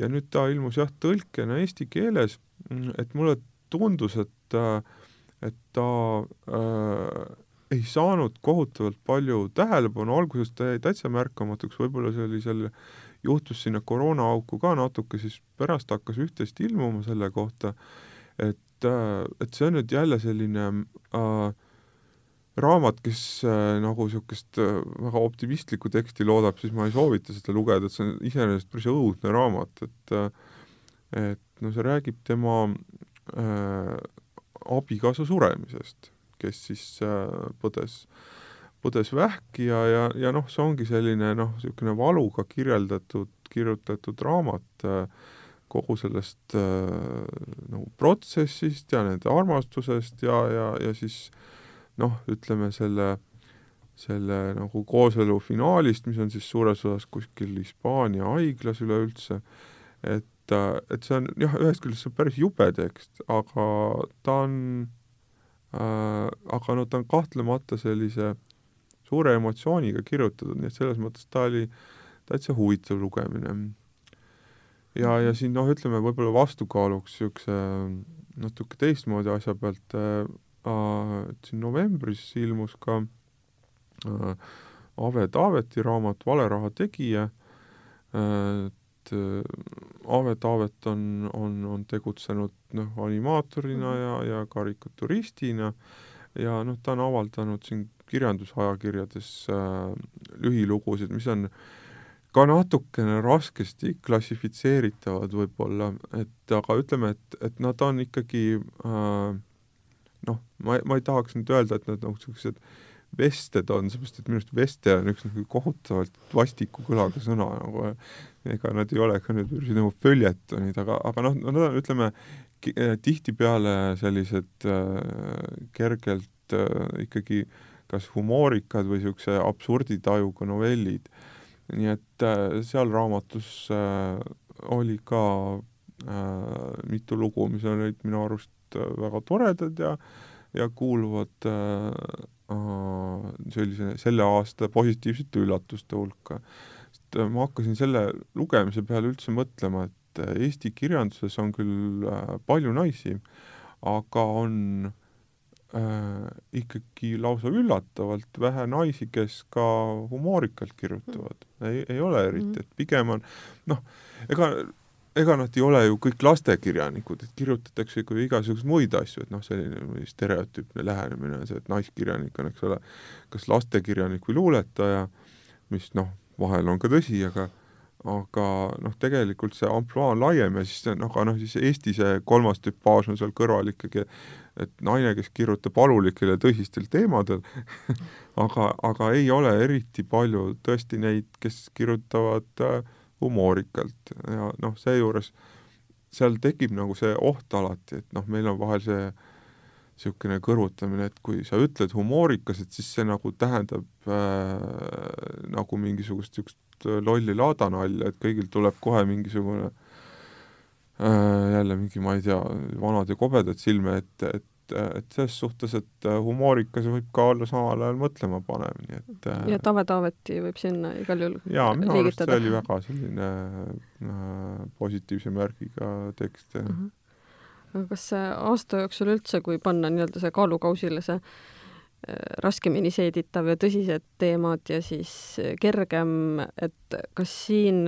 ja nüüd ta ilmus jah, tõlkena eesti keeles, et mulle tundus, et et ta äh, ei saanud kohutavalt palju tähelepanu, alguses ta jäi täitsa märkamatuks, võib-olla seal, juhtus sinna koroonaauku ka natuke, siis pärast hakkas üht-teist ilmuma selle kohta, et, äh, et see on nüüd jälle selline äh, raamat, kes äh, nagu niisugust äh, väga optimistlikku teksti loodab, siis ma ei soovita seda lugeda, et see on iseenesest päris õudne raamat, et äh, et no see räägib tema äh, abikaasa suremisest kes siis äh, põdes, põdes vähki ja, ja, ja noh, see ongi selline noh, niisugune valuga kirjeldatud, kirjutatud raamat äh, kogu sellest äh, nagu protsessist ja nende armastusest ja, ja, ja siis noh, ütleme selle, selle nagu kooselu finaalist, mis on siis suures osas kuskil Hispaania haiglas üleüldse, et, et see on jah, ühest küljest see on päris jube tekst, aga ta on Äh, aga no ta on kahtlemata sellise suure emotsiooniga kirjutatud, nii et selles mõttes ta oli täitsa huvitav lugemine. ja, ja siin noh, ütleme võib-olla vastukaaluks niisuguse natuke teistmoodi asja pealt äh,, siin novembris ilmus ka äh, Ave Taaveti raamat Valeraha tegija et äh, Ave Taavet on, on, on tegutsenud noh, animaatorina mhm. ja, ja karikaturistina ja noh, ta on avaldanud siin kirjandusajakirjades äh, lühilugusid, mis on ka natukene raskesti klassifitseeritavad võib-olla, et aga ütleme, et, et nad on ikkagi äh, noh, ma, ma ei tahaks nüüd öelda, et nad nagu niisugused vested on, seepärast et minu arust veste on üks nagu kohutavalt vastiku kõlaga sõna nagu ega nad ei ole ka nüüd nagu följetonid, aga, aga noh, nad on, ütleme, äh, tihtipeale sellised äh, kergelt äh, ikkagi kas humoorikad või niisuguse absurditajuga novellid. nii et äh, seal raamatus äh, oli ka äh, mitu lugu, mis olid minu arust äh, väga toredad ja ja kuuluvad äh, äh sellise, selle aasta positiivsete üllatuste hulka et äh, ma hakkasin selle lugemise peale üldse mõtlema, et Eesti kirjanduses on küll äh, palju naisi, aga on äh, ikkagi lausa üllatavalt vähe naisi, kes ka humoorikalt kirjutavad. ei, ei ole eriti, mm. et pigem on noh, ega ega nad ei ole ju kõik lastekirjanikud, et kirjutatakse ikka igasuguseid muid asju, et noh, selline stereotüüpne lähenemine on see, et naiskirjanik on, eks ole, kas lastekirjanik või luuletaja, mis noh, vahel on ka tõsi, aga aga noh, tegelikult see ampluaa on laiem ja siis noh, aga noh, siis Eesti see kolmas tüpaaž on seal kõrval ikkagi, et naine, kes kirjutab valulikel ja tõsistel teemadel (laughs) aga, aga ei ole eriti palju tõesti neid, kes kirjutavad äh, humoorikalt ja noh, seejuures seal tekib nagu see oht alati, et noh, meil on vahel see niisugune kõrvutamine, et kui sa ütled humoorikas, et siis see nagu tähendab äh, nagu mingisugust niisugust lolli laadanalja, et kõigil tuleb kohe mingisugune äh, jälle mingi, ma ei tea, vanad ja kobedad silme ette, et et selles suhtes, et humoorikas võib ka olla samal ajal mõtlema panev, nii et äh, ja Tave Taaveti võib sinna igal juhul jaa, minu arust see oli väga selline äh, positiivse märgiga tekst uh. -huh aga kas aasta jooksul üldse, kui panna nii-öelda see kaalukausile see äh, raskemini seeditav ja tõsised teemad ja siis äh, kergem, et kas siin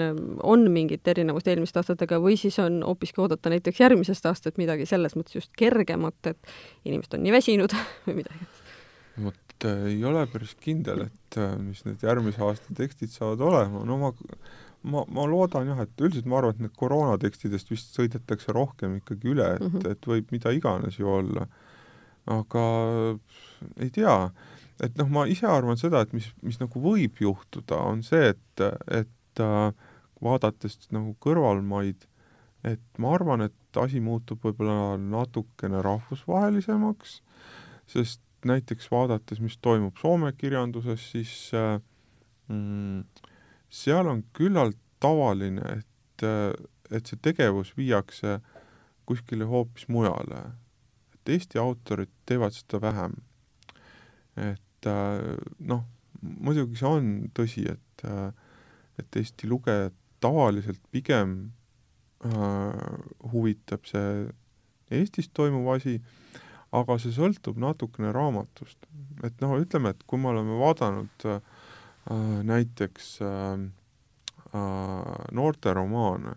on mingit erinevust eelmiste aastatega või siis on hoopiski oodata näiteks järgmisest aastast midagi selles mõttes just kergemat, et inimesed on nii väsinud (laughs) või midagi? vot äh, ei ole päris kindel, et mis need järgmise aasta tekstid saavad olema, no ma ma, ma loodan jah, et üldiselt ma arvan, et need koroonatekstidest vist sõidetakse rohkem ikkagi üle, et mm, -hmm. et võib mida iganes ju olla. Aga ei tea, et noh, ma ise arvan seda, et mis, mis nagu võib juhtuda, on see, et, et äh, vaadates nagu kõrvalmaid, et ma arvan, et asi muutub võib-olla natukene rahvusvahelisemaks, sest näiteks vaadates, mis toimub Soome kirjanduses, siis äh, mm, seal on küllalt tavaline, et, et see tegevus viiakse kuskile hoopis mujale. Et Eesti autorid teevad seda vähem. et noh, muidugi see on tõsi, et, et Eesti lugejad tavaliselt pigem äh, huvitab see Eestis toimuv asi, aga see sõltub natukene raamatust. et noh, ütleme, et kui me oleme vaadanud äh, näiteks äh, äh, noorteromaane,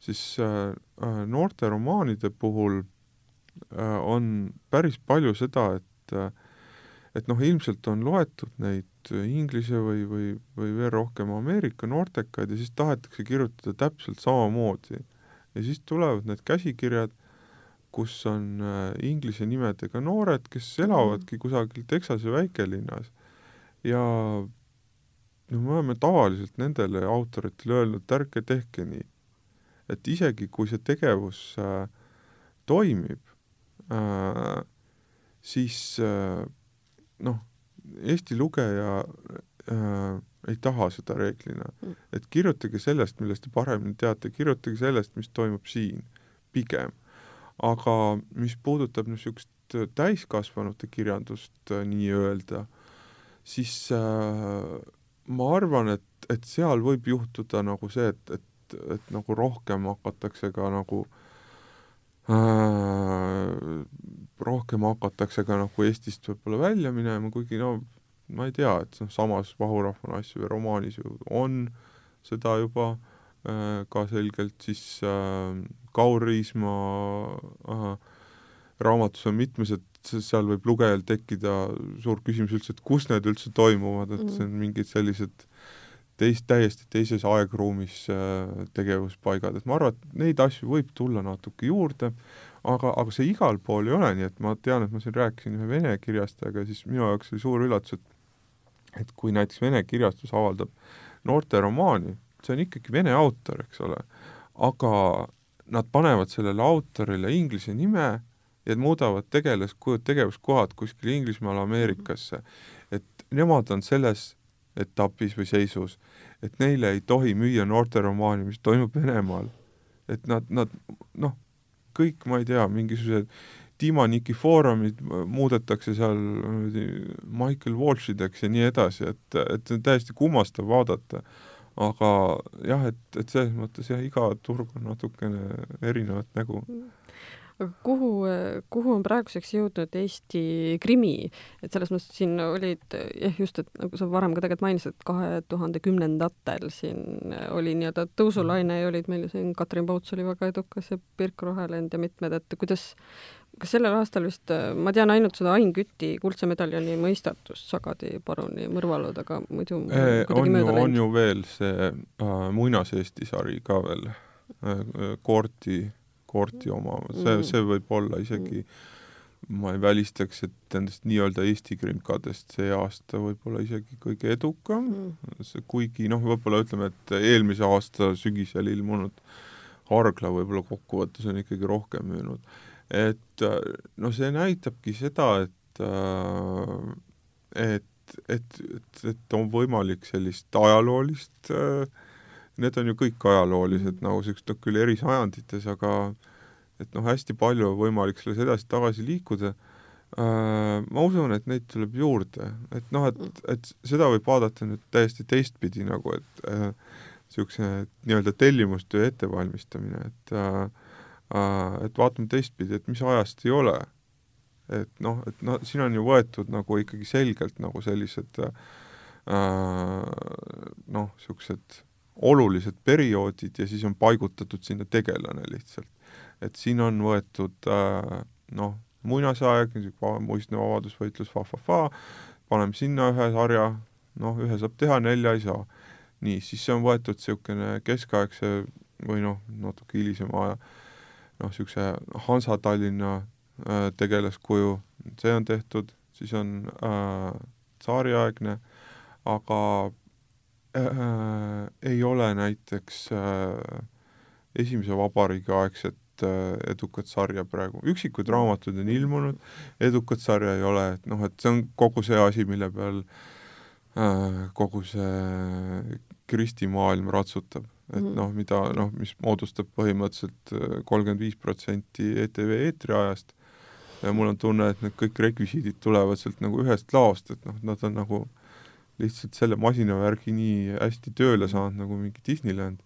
siis äh, äh noorteromaanide puhul äh, on päris palju seda, et äh, et noh, ilmselt on loetud neid inglise või, või, või veel rohkem Ameerika noortekaid ja siis tahetakse kirjutada täpselt samamoodi. ja siis tulevad need käsikirjad, kus on äh, inglise nimedega noored, kes elavadki kusagil Texase väikelinnas ja no me oleme tavaliselt nendele autoritele öelnud, et ärge tehke nii. et isegi, kui see tegevus äh, toimib äh,, siis äh, noh, Eesti lugeja äh, ei taha seda reeglina. Mm. et kirjutage sellest, millest te paremini teate, kirjutage sellest, mis toimub siin, pigem. aga mis puudutab niisugust täiskasvanute kirjandust äh, nii-öelda, siis äh, ma arvan, et, et seal võib juhtuda nagu see, et, et, et nagu rohkem hakatakse ka nagu äh, rohkem hakatakse ka nagu Eestist võib-olla välja minema, kuigi no ma ei tea, et noh, samas Vahurahva naissu või romaanis ju on seda juba äh, ka selgelt, siis äh, Kaur Riismaa äh, raamatus on mitmes, et seal võib lugejal tekkida suur küsimus üldse, et kus need üldse toimuvad, et see on mingid sellised teist, täiesti teises aegruumis äh, tegevuspaigad, et ma arvan, et neid asju võib tulla natuke juurde, aga, aga see igal pool ei ole, nii et ma tean, et ma siin rääkisin ühe vene kirjastajaga, siis minu jaoks oli suur üllatus, et et kui näiteks vene kirjastus avaldab noorteromaani, see on ikkagi vene autor, eks ole, aga nad panevad sellele autorile inglise nime ja muudavad tegelas, tegevuskohad kuskil Inglismaal, Ameerikasse. et nemad on selles etapis või seisus, et neile ei tohi müüa noorteromaani, mis toimub Venemaal. et nad, nad noh, kõik, ma ei tea, mingisugused Dima Nikifoorumid muudetakse seal Michael Walshideks ja nii edasi, et, et see on täiesti kummastav vaadata. aga jah, et, et selles mõttes jah, iga turg on natukene erinevat nägu mm aga kuhu, kuhu on praeguseks jõudnud Eesti krimi, et selles mõttes siin olid jah, just, et nagu sa varem ka tegelikult mainisid, et kahe tuhande kümnendatel siin oli nii-öelda tõusulaine ja olid meil ju siin, Katrin Pauts oli väga edukas ja Pirk Rohelend ja mitmed, et kuidas, kas sellel aastal vist, ma tean ainult seda Ain Küti kuldse medaljoni mõistatust Sagadi paruni mõrvalud, aga muidu e, on ju, on ju veel see äh, Muinas-Eesti sari ka veel äh,, Koorti äh, koorti omama, see, mm. see võib olla isegi ma ei välistaks, et nendest nii-öelda Eesti krimkadest see aasta võib-olla isegi kõige edukam mm., kuigi noh, võib-olla ütleme, et eelmise aasta sügisel ilmunud Hargla võib-olla kokkuvõttes on ikkagi rohkem müünud. et no see näitabki seda, et et, et, et, et on võimalik sellist ajaloolist äh, need on ju kõik ajaloolised nagu niisugused küll eri sajandites, aga et noh, hästi palju on võimalik selles edasi-tagasi liikuda äh,, ma usun, et neid tuleb juurde, et noh, et, et seda võib vaadata nüüd täiesti teistpidi nagu, et niisuguse äh, nii-öelda tellimustöö ettevalmistamine, et äh, äh, et vaatame teistpidi, et mis ajast ei ole. et noh, et noh, siin on ju võetud nagu ikkagi selgelt nagu sellised äh, noh, niisugused olulised perioodid ja siis on paigutatud sinna tegelane lihtsalt. et siin on võetud äh, noh, muinasaeg, muistne vabadusvõitlus fa-fa-fa, paneme sinna ühe sarja, noh, ühe saab teha, nelja ei saa. nii, siis see on võetud niisugune keskaegse või noh, natuke hilisema aja noh, niisuguse Hansa-Tallinna äh, tegelaskuju, see on tehtud, siis on äh, tsaariaegne, aga äh, ei ole näiteks äh, Esimese Vabariigi aegset äh, edukat sarja praegu, üksikud raamatud on ilmunud, edukat sarja ei ole, et noh, et see on kogu see asi, mille peal äh, kogu see Kristi maailm ratsutab, et mm. -hmm. noh, mida noh, mis moodustab põhimõtteliselt kolmkümmend viis protsenti ETV eetriajast. Ja mul on tunne, et need kõik rekvisiidid tulevad sealt nagu ühest laost, et noh, nad on nagu lihtsalt selle masinavärgi nii hästi tööle saanud nagu mingi Disneyland.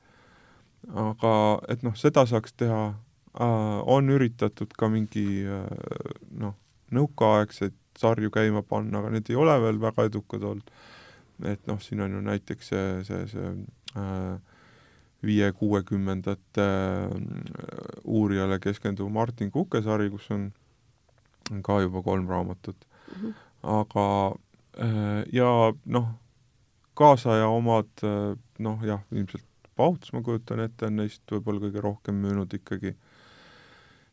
aga et noh, seda saaks teha äh,, on üritatud ka mingi äh, noh, nõukaaegseid sarju käima panna, aga need ei ole veel väga edukad olnud. et noh, siin on ju näiteks see, see, see äh, viie-kuuekümnendate äh, uurijale keskenduv Martin Kuke sari, kus on ka juba kolm raamatut mm. -hmm. aga ja noh, kaasaja omad äh, noh jah, ilmselt Pauts, ma kujutan ette, on neist võib-olla kõige rohkem müünud ikkagi.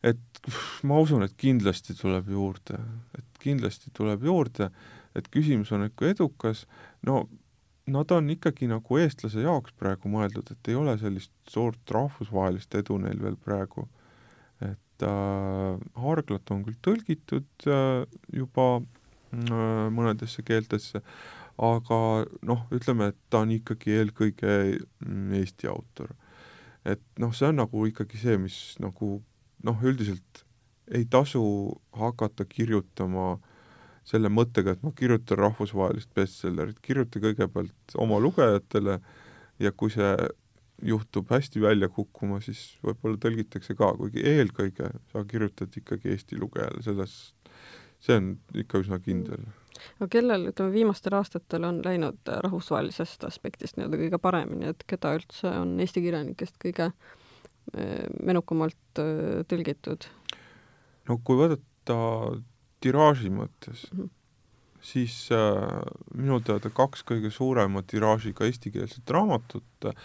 et ma usun, et kindlasti tuleb juurde, et kindlasti tuleb juurde, et küsimus on, et kui edukas, no nad on ikkagi nagu eestlase jaoks praegu mõeldud, et ei ole sellist suurt rahvusvahelist edu neil veel praegu et äh, Harglat on küll tõlgitud äh, juba äh, mõnedesse keeltesse, aga noh, ütleme, et ta on ikkagi eelkõige mm, Eesti autor. et noh, see on nagu ikkagi see, mis nagu noh, üldiselt ei tasu hakata kirjutama selle mõttega, et ma kirjutan rahvusvahelist bestsellerit, kirjuta kõigepealt oma lugejatele ja kui see juhtub hästi välja kukkuma, siis võib-olla tõlgitakse ka, kuigi eelkõige sa kirjutad ikkagi eesti lugejale, selles, see on ikka üsna kindel. aga kellel, ütleme, viimastel aastatel on läinud rahvusvahelisest aspektist nii-öelda kõige paremini, et keda üldse on Eesti kirjanikest kõige eh, menukamalt eh, tõlgitud? no kui vaadata tiraaži mõttes mm, -hmm. siis äh, minu teada kaks kõige suurema tiraažiga eestikeelset raamatut äh,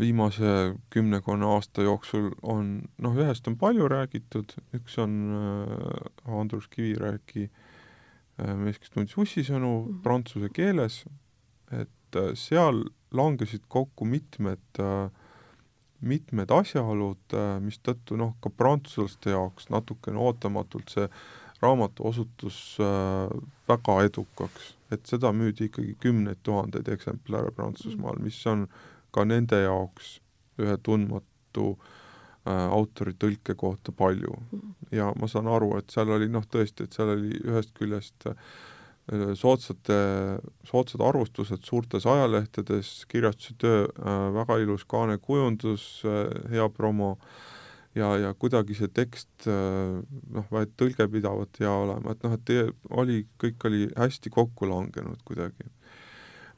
viimase kümnekonna aasta jooksul on, noh, ühest on palju räägitud, üks on äh, Andrus Kivirähki äh, mees, kes tundis ussisõnu mm -hmm. prantsuse keeles, et äh, seal langesid kokku mitmed äh, mitmed asjaolud, äh, mistõttu noh, ka prantslaste jaoks natukene ootamatult see raamat osutus äh, väga edukaks, et seda müüdi ikkagi kümneid tuhandeid eksemplare Prantsusmaal, mis on äh, ka nende jaoks ühe tundmatu äh, autori tõlke kohta palju. ja ma saan aru, et seal oli noh, tõesti, et seal oli ühest küljest äh, soodsate, soodsad arvustused suurtes ajalehtedes, kirjastuse töö äh,, väga ilus kaanekujundus äh,, hea promo ja, ja kuidagi see tekst äh, noh, vaid tõlge pidavat hea olema, et noh, et oli, kõik oli hästi kokku langenud kuidagi.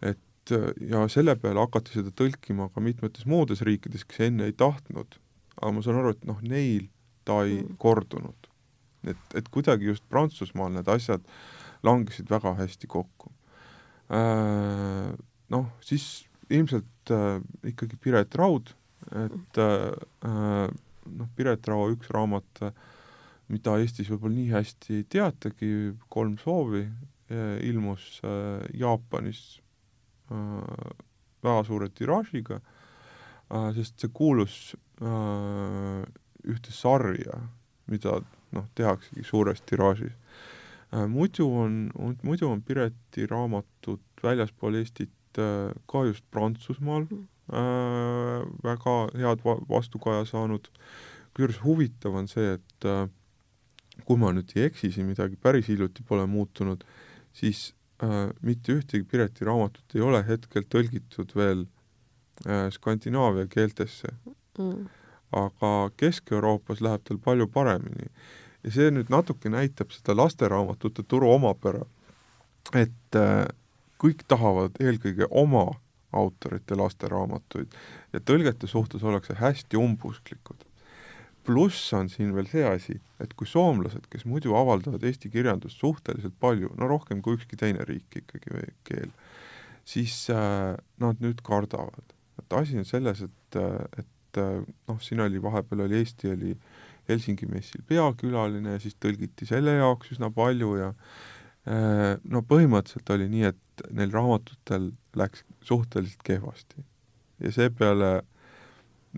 et ja selle peale hakati seda tõlkima ka mitmetes muudes riikides, kes enne ei tahtnud, aga ma saan aru, et noh, neil ta ei mm. kordunud. et, et kuidagi just Prantsusmaal need asjad langesid väga hästi kokku äh,. Noh, siis ilmselt äh, ikkagi Piret Raud, et äh, noh, Piret Rao üks raamat, mida Eestis võib-olla nii hästi ei teatagi, Kolm soovi, ilmus äh, Jaapanis Äh, väga suure tiraažiga, äh, sest see kuulus äh, ühte sarja, mida noh, tehaksegi suures tiraažis. muidu on, muidu on Pireti raamatud väljaspool Eestit ka just Prantsusmaal äh, väga head va vastukaja saanud, kusjuures huvitav on see, et äh, kui ma nüüd ei eksi, siin midagi päris hiljuti pole muutunud, siis äh, mitte ühtegi Pireti raamatut ei ole hetkel tõlgitud veel äh, Skandinaavia keeltesse. Mm.. aga Kesk-Euroopas läheb tal palju paremini. ja see nüüd natuke näitab seda lasteraamatute turu omapära, et äh, kõik tahavad eelkõige oma autorite lasteraamatuid ja tõlgete suhtes ollakse hästi umbusklikud pluss on siin veel see asi, et kui soomlased, kes muidu avaldavad eesti kirjandust suhteliselt palju, no rohkem kui ükski teine riik ikkagi või keel, siis äh, nad nüüd kardavad. et asi on selles, et, et noh, siin oli vahepeal oli Eesti oli Helsingi messil peakülaline ja siis tõlgiti selle jaoks üsna palju ja äh, no põhimõtteliselt oli nii, et neil raamatutel läks suhteliselt kehvasti. ja seepeale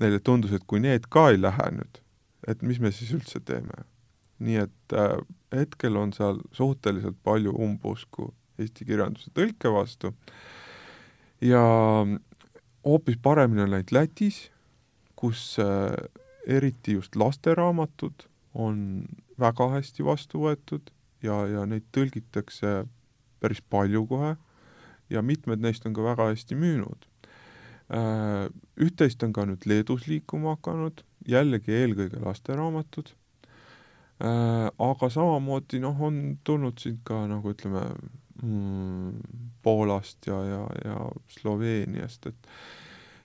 neile tundus, et kui need ka ei lähe nüüd, et mis me siis üldse teeme. nii et äh, hetkel on seal suhteliselt palju umbusku eesti kirjanduse tõlke vastu ja hoopis paremini on läinud Lätis, kus äh, eriti just lasteraamatud on väga hästi vastu võetud ja, ja neid tõlgitakse päris palju kohe ja mitmed neist on ka väga hästi müünud. Äh, üht-teist on ka nüüd Leedus liikuma hakanud, jällegi eelkõige lasteraamatud, äh, aga samamoodi noh, on tulnud siit ka nagu ütleme mm,, Poolast ja, ja, ja Sloveeniast, et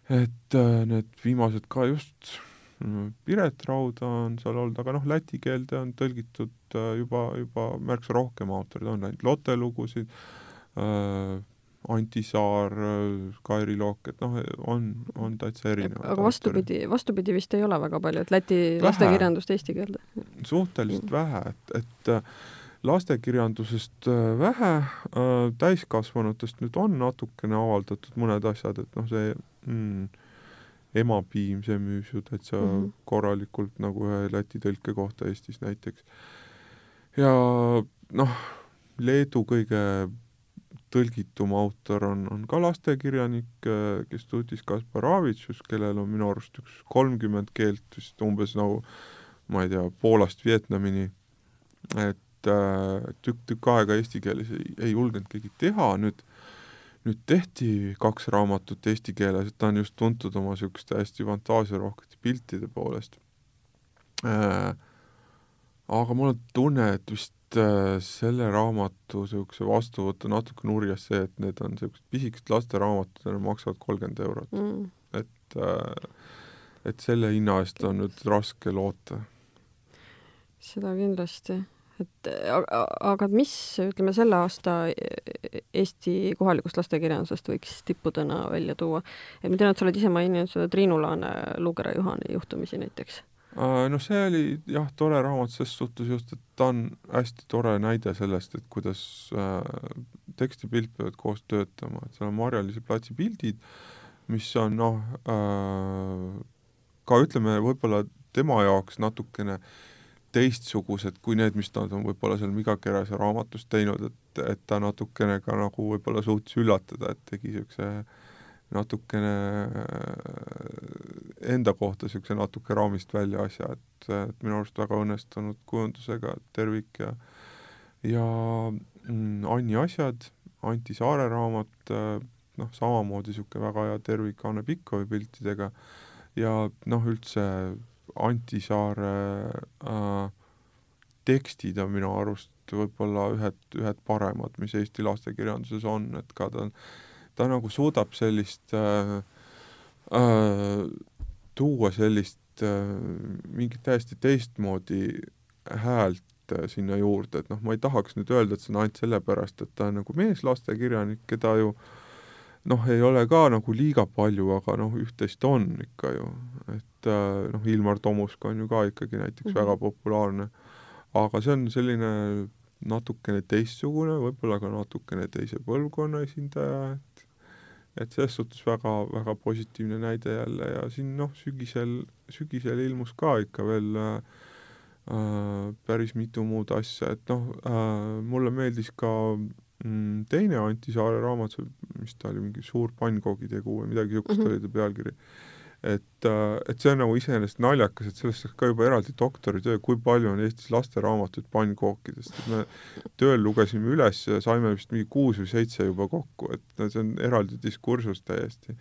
et äh, need viimased ka just mm, Piret Rauda on seal olnud, aga noh, läti keelde on tõlgitud juba, juba märksa rohkem autoreid, on läinud Lotte lugusid äh,, Anti Saar, Kairi Look, et noh, on, on täitsa erinevad. aga vastupidi, vastupidi vist ei ole väga palju, et Läti vähe. lastekirjandust eesti keelde? suhteliselt mm. vähe, et, et äh, lastekirjandusest äh, vähe, äh, täiskasvanutest nüüd on natukene avaldatud mõned asjad, et noh, see mm, emapiim, see müüs ju täitsa mm -hmm. korralikult nagu ühe Läti tõlke kohta Eestis näiteks. ja noh, Leedu kõige tõlgitum autor on, on ka lastekirjanik Kestutis Kasparavitšus, kellel on minu arust üks kolmkümmend keelt vist umbes nagu ma ei tea, Poolast Vietnamini, et äh, tükk, tükk aega eesti keeles ei, ei julgenud keegi teha, nüüd nüüd tehti kaks raamatut eesti keeles, et ta on just tuntud oma niisuguste hästi fantaasiarohkete piltide poolest äh,. aga mul on tunne, et vist Äh, selle raamatu niisuguse vastuvõtt on natuke nurjas see, et need on niisugused pisikesed lasteraamatud ja need maksavad kolmkümmend eurot mm.. et, äh, et selle hinna eest on nüüd raske loota. seda kindlasti, et aga, aga mis, ütleme, selle aasta Eesti kohalikust lastekirjandusest võiks tippudena välja tuua? et ma tean, et sa oled ise maininud seda Triinu Laane Luukera Juhani juhtumisi näiteks Noh, see oli jah, tore raamat ses suhtes just, et ta on hästi tore näide sellest, et kuidas äh, tekst ja pilt peavad koos töötama, et seal on Marjalise platsi pildid, mis on noh äh,, ka ütleme, võib-olla tema jaoks natukene teistsugused kui need, mis nad on võib-olla seal Miga Kerese raamatus teinud, et, et ta natukene ka nagu võib-olla suutis üllatada, et tegi niisuguse äh, natukene äh, enda kohta niisuguse natuke raamist välja asja, et, et minu arust väga õnnestunud kujundusega tervik ja ja mm, Anni asjad, Anti Saare raamat, äh, noh, samamoodi niisugune väga hea tervik Anne Pikkovi piltidega ja noh, üldse Anti Saare äh, tekstid on minu arust võib-olla ühed, ühed paremad, mis Eesti lastekirjanduses on, et ka ta on ta nagu suudab sellist äh, äh, tuua sellist äh, mingit täiesti teistmoodi häält äh, sinna juurde, et noh, ma ei tahaks nüüd öelda, et see on ainult sellepärast, et ta on nagu meeslastekirjanik, keda ju noh, ei ole ka nagu liiga palju, aga noh, üht-teist on ikka ju, et äh, noh, Ilmar Tomusk on ju ka ikkagi näiteks mm -hmm. väga populaarne, aga see on selline natukene teistsugune, võib-olla ka natukene teise põlvkonna esindaja, et selles suhtes väga, väga positiivne näide jälle ja siin noh, sügisel, sügisel ilmus ka ikka veel äh, päris mitu muud asja, et noh äh,, mulle meeldis ka mm, teine Anti Saare raamat, mis ta oli, mingi Suur pannkoogitegu või midagi niisugust mm -hmm. oli ta pealkiri äh, et see on nagu iseenesest naljakas, et sellest saaks ka juba eraldi doktoritöö, kui palju on Eestis lasteraamatuid pannkookidest, et me tööl lugesime üles ja saime vist mingi kuus või seitse juba kokku, et see on eraldi diskursus täiesti.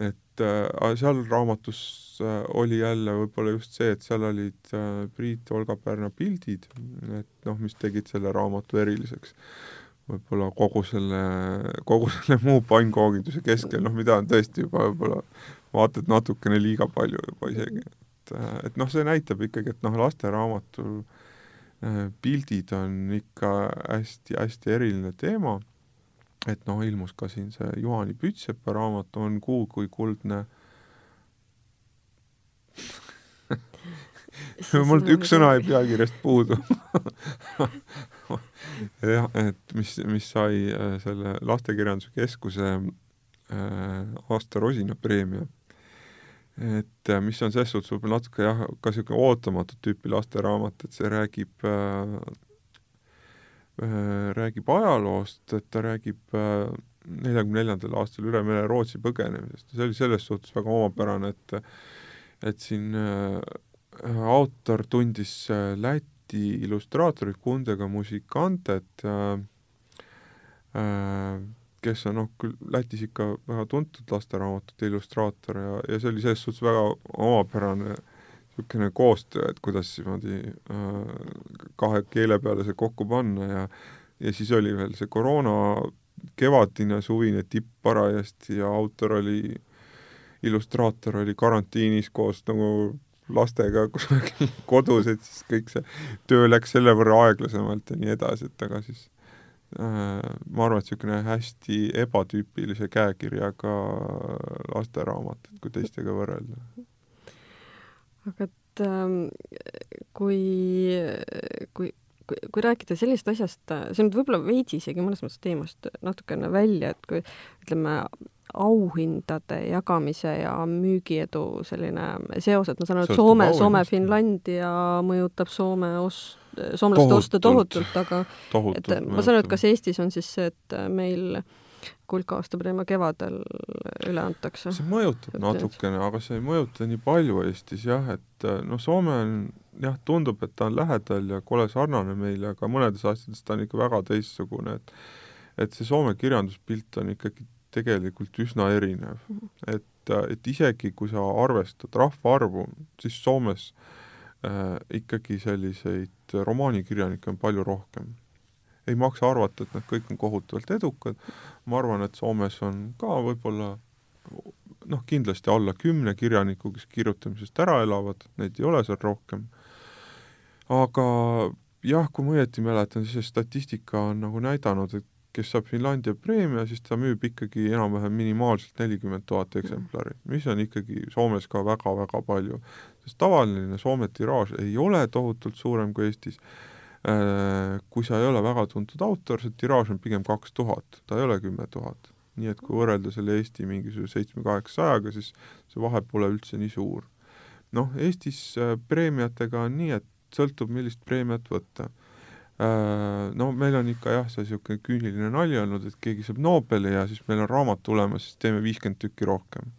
et äh, seal raamatus äh, oli jälle võib-olla just see, et seal olid äh, Priit Olga Pärna pildid, et noh, mis tegid selle raamatu eriliseks võib-olla kogu selle, kogu selle muu pannkooginduse keskel, noh, mida on tõesti juba võib-olla vaata et natukene liiga palju juba isegi, et, et noh, see näitab ikkagi, et noh, lasteraamatul äh, pildid on ikka hästi-hästi eriline teema, et noh, ilmus ka siin see Juhani Pütsepa raamat On kuu kui kuldne. (laughs) Mul üks sõna jäi pealkirjast puudu. (laughs) Jah, et mis, mis sai äh, selle Lastekirjanduse Keskuse äh, aasta Rosina preemia et äh, mis on selles suhtes võib-olla natuke jah, ka niisugune ootamatut tüüpi lasteraamat, et see räägib äh, äh, räägib ajaloost, et ta räägib äh, neljakümne neljandal aastal üle mere Rootsi põgenemisest. Ja see oli selles suhtes väga omapärane, et et siin äh, autor tundis äh, Läti illustraatorit Kundega Musikantet äh,, äh, kes on noh, küll Lätis ikka väga tuntud lasteraamatute illustraator ja, ja see oli selles suhtes väga omapärane niisugune koostöö, et kuidas niimoodi äh, kahe keele peale see kokku panna ja ja siis oli veel see koroona kevadine suvine tipp parajasti ja autor oli, illustraator oli karantiinis koos nagu lastega (laughs) kusagil kodus, et siis kõik see töö läks selle võrra aeglasemalt ja nii edasi, et aga siis ma arvan, et niisugune hästi ebatüüpilise käekirjaga lasteraamat, kui teistega võrrelda. aga et ähm, kui, kui kui, kui rääkida sellisest asjast, see on võib-olla veidi isegi mõnes mõttes teemast natukene välja, et kui ütleme, auhindade jagamise ja müügiedu selline seos, et ma saan aru, et Soome, Soome-Finlandia mõjutab Soome ost-, soomlaste oste tohutult, aga tohutult et ma saan aru, et kas Eestis on siis see, et meil kulka aastapreemia kevadel üle antakse? see mõjutab natukene, aga see ei mõjuta nii palju Eestis jah, et noh, Soome on jah, tundub, et ta on lähedal ja kole sarnane meile, aga mõnedes asjades ta on ikka väga teistsugune, et et see Soome kirjanduspilt on ikkagi tegelikult üsna erinev. et, et isegi, kui sa arvestad rahvaarvu, siis Soomes äh, ikkagi selliseid romaanikirjanikke on palju rohkem. ei maksa arvata, et nad kõik on kohutavalt edukad, ma arvan, et Soomes on ka võib-olla noh, kindlasti alla kümne kirjaniku, kes kirjutamisest ära elavad, neid ei ole seal rohkem aga jah, kui ma õieti mäletan, siis see statistika on nagu näidanud, et kes saab Finlandia preemia, siis ta müüb ikkagi enam-vähem minimaalselt nelikümmend tuhat eksemplari, mis on ikkagi Soomes ka väga-väga palju. sest tavaline Soome tiraaž ei ole tohutult suurem kui Eestis. Äh, kui sa ei ole väga tuntud autor, see tiraaž on pigem kaks tuhat, ta ei ole kümme tuhat. nii et kui võrrelda selle Eesti mingisuguse seitsme-kaheksasajaga, siis see vahe pole üldse nii suur. noh, Eestis äh, preemiatega on nii, et sõltub, millist preemiat võtta. Äh, no meil on ikka jah, see niisugune küüniline nali olnud, et keegi saab Nobeli ja siis meil on raamat tulemas, siis teeme viiskümmend tükki rohkem.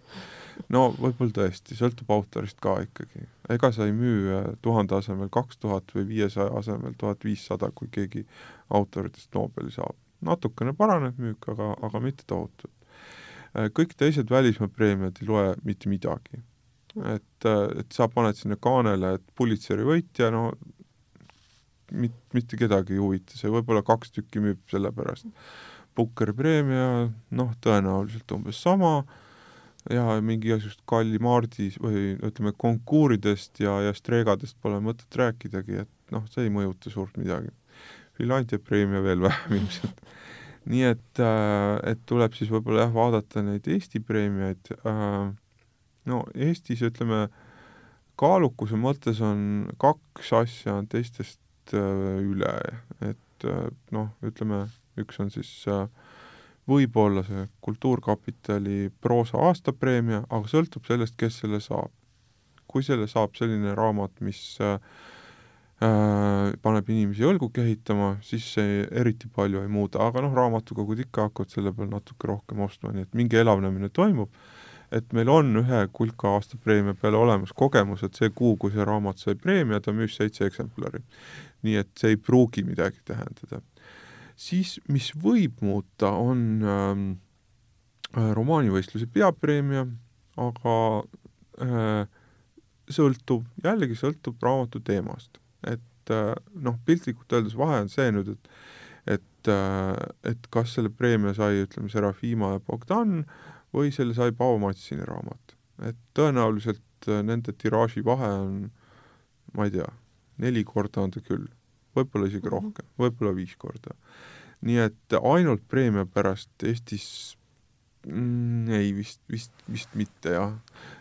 no võib-olla tõesti, sõltub autorist ka ikkagi. ega sa ei müü äh, tuhande asemel kaks tuhat või viiesaja asemel tuhat viissada, kui keegi autoritest Nobeli saab. natukene paraneb müük, aga, aga mitte tohutult. Äh, kõik teised välismaa preemiad ei loe mitte midagi et, et sa paned sinna kaanele, et Pulitzeri võitja, no mit-, mitte kedagi ei huvita, see võib-olla kaks tükki müüb selle pärast. Pukkeri preemia, noh, tõenäoliselt umbes sama, ja mingi igasugust Kalli Maardis või ütleme, konkuuridest ja, ja streegadest pole mõtet rääkidagi, et noh, see ei mõjuta suurt midagi. Finlandia preemia veel vähem (laughs) ilmselt. nii et, äh, et tuleb siis võib-olla jah, vaadata neid Eesti preemiaid äh,, no Eestis ütleme, kaalukuse mõttes on kaks asja teistest üle, et äh, noh, ütleme, üks on siis äh, võib-olla see Kultuurkapitali proosa aastapreemia, aga sõltub sellest, kes selle saab. kui selle saab selline raamat, mis äh, paneb inimesi õlgu kehitama, siis see eriti palju ei muuda, aga noh, raamatukogud ikka hakkavad selle peal natuke rohkem ostma, nii et mingi elavnemine toimub et meil on ühe kulka aastapreemia peale olemas kogemus, et see kuu, kui see raamat sai preemia, ta müüs seitse eksemplari. nii et see ei pruugi midagi tähendada. siis, mis võib muuta, on ähm, äh, romaanivõistluse peapreemia, aga äh, sõltub, jällegi sõltub raamatu teemast. et äh, noh, piltlikult öeldes vahe on see nüüd, et et, äh, et kas selle preemia sai, ütleme, Serafima ja Bogdan äh, või selle sai Paavo Matsini raamat. et tõenäoliselt äh, nende tiraaži vahe on, ma ei tea, neli korda on ta küll, võib-olla isegi mm -hmm. rohkem, võib-olla viis korda. nii et ainult preemia pärast Eestis mm, ei, vist, vist, vist mitte jah.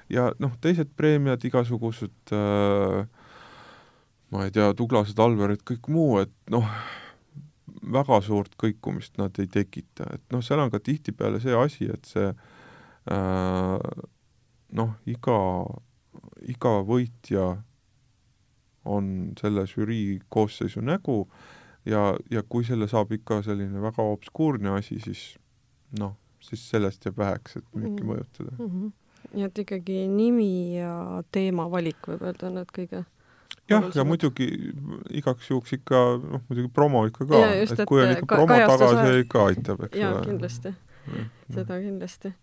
ja noh, teised preemiad, igasugused äh, ma ei tea, Douglased, Alverid, kõik muu, et noh, väga suurt kõikumist nad ei tekita, et noh, seal on ka tihtipeale see asi, et see Äh, noh, iga, iga võitja on selle žürii koosseisu nägu ja, ja kui selle saab ikka selline väga obskuurne asi, siis noh, siis sellest jääb väheks, et müüki Mhm. mõjutada. mm. -hmm. nii et ikkagi nimi ja teema valik võib öelda on need kõige jah, ja muidugi igaks juhuks ikka, noh muidugi promo ikka ka, Jaa, et kui on ikka ka- promo taga, see ikka aitab, eks jaa, ole. kindlasti, Jah, seda kindlasti.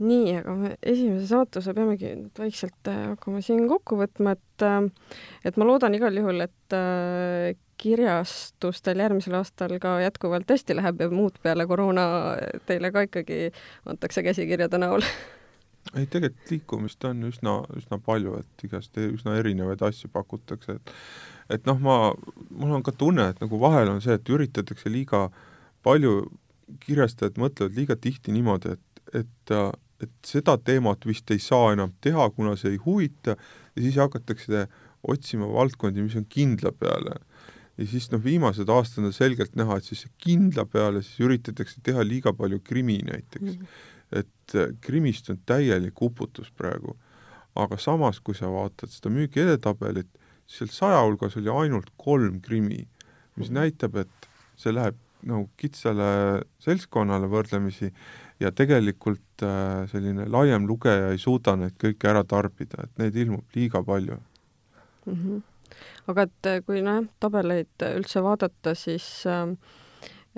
Nii, aga me esimese saatuse peamegi vaikselt äh, hakkama siin kokku võtma, et äh, et ma loodan igal juhul, et äh, kirjastustel järgmisel aastal ka jätkuvalt hästi läheb ja muud peale koroona teile ka ikkagi antakse käsikirjade näol. ei, tegelikult liikumist on üsna, üsna palju, et igast üsna erinevaid asju pakutakse, et et noh, ma, mul on ka tunne, et nagu vahel on see, et üritatakse liiga palju, kirjastajad mõtlevad liiga tihti niimoodi, et, et et seda teemat vist ei saa enam teha, kuna see ei huvita, ja siis hakatakse otsima valdkondi, mis on kindla peale. ja siis noh, viimased aastad on selgelt näha, et siis kindla peale siis üritatakse teha liiga palju krimi näiteks mm. -hmm. et äh, krimist on täielik uputus praegu. aga samas, kui sa vaatad seda müügi edetabelit, seal saja hulgas oli ainult kolm krimi, mis näitab, et see läheb nagu kitsale seltskonnale võrdlemisi ja tegelikult äh, selline laiem lugeja ei suuda neid kõiki ära tarbida, et neid ilmub liiga palju mm. -hmm. aga et äh, kui nojah, tabeleid üldse vaadata, siis äh,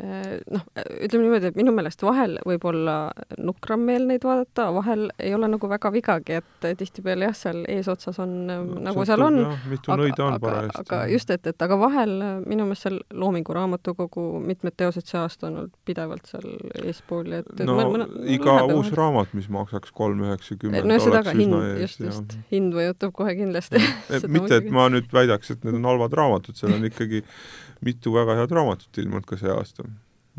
noh, ütleme niimoodi, et minu meelest vahel võib olla nukram meel neid vaadata, vahel ei ole nagu väga vigagi, et tihtipeale jah, seal eesotsas on no, nagu seal on, aga, aga, aga just, et, et aga vahel minu meelest seal Loomingu Raamatukogu mitmed teosed see aasta on olnud pidevalt seal eespool et, et no mõne, mõne, iga uus vahel. raamat, mis maksaks kolm üheksakümmend, no seda ka hind, just, just, hind mõjutab kohe kindlasti. (laughs) Mitte, et ma nüüd väidaks, et need on halvad raamatud, seal on ikkagi mitu väga head raamatut ilmunud ka see aasta.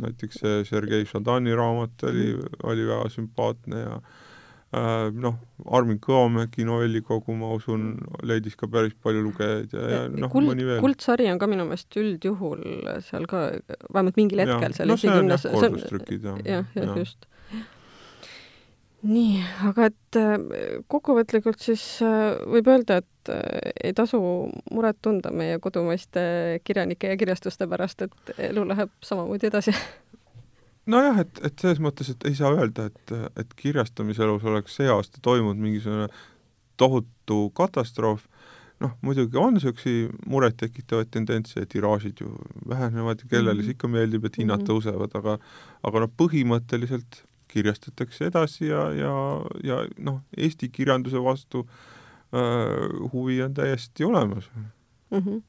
näiteks see Sergei Šadani raamat oli, oli väga sümpaatne ja äh, noh, Armin Kõomägi novellikogu, ma usun, leidis ka päris palju lugejaid ja, ja noh, mõni veel. kuldsari on ka minu meelest üldjuhul seal ka, vähemalt mingil hetkel ja, seal no, esikümnes jah, kordustrükid jah. jah, jah, just nii, aga et kokkuvõtlikult siis võib öelda, et ei tasu muret tunda meie kodumaiste kirjanike ja kirjastuste pärast, et elu läheb samamoodi edasi. (laughs) nojah, et, et selles mõttes, et ei saa öelda, et, et kirjastamiselus oleks see aasta toimunud mingisugune tohutu katastroof, noh, muidugi on niisuguseid murettekitavaid tendentse, tiraažid ju vähenevad ja kellele -hmm. see ikka meeldib, et hinnad mm -hmm. tõusevad, aga aga noh, põhimõtteliselt kirjastatakse edasi ja, ja, ja noh, Eesti kirjanduse vastu äh, huvi on täiesti olemas mm. -hmm.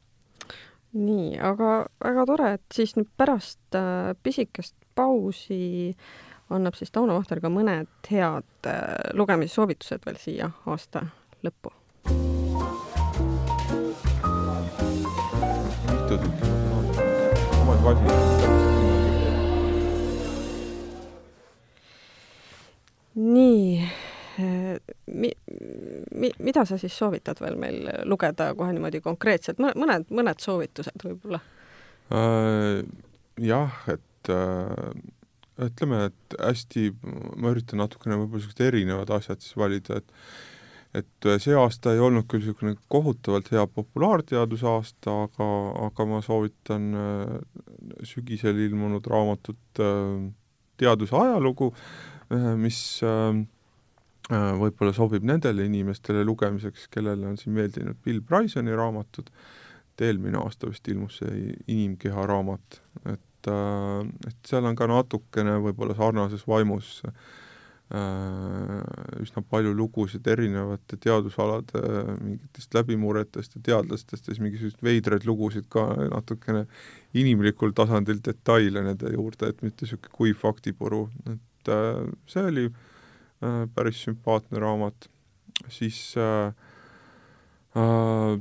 nii, aga väga tore, et siis nüüd pärast äh, pisikest pausi annab siis Tauno Vahter ka mõned head äh, lugemissoovitused veel siia aasta lõppu. mitu tükki ma saan anda, omad valida nii, mi-, mi-, mida sa siis soovitad veel meil lugeda kohe niimoodi konkreetselt, mõned, mõned soovitused võib-olla äh,? Jah, et äh, ütleme, et hästi, ma üritan natukene võib-olla niisugused erinevad asjad siis valida, et et see aasta ei olnud küll niisugune kohutavalt hea populaarteaduse aasta, aga, aga ma soovitan äh, sügisel ilmunud raamatut Teaduse ajalugu äh,, mis võib-olla sobib nendele inimestele lugemiseks, kellele on siin meeldinud Bill Brysoni raamatud, et eelmine aasta vist ilmus see Inimkeha raamat, et, et seal on ka natukene võib-olla sarnases vaimus üsna palju lugusid erinevate teadusalade mingitest läbimurretest ja teadlastest ja siis mingisuguseid veidraid lugusid ka natukene inimlikul tasandil detaile nende juurde, et mitte niisugune kuiv faktipuru, et et see oli äh, päris sümpaatne raamat, siis äh, äh,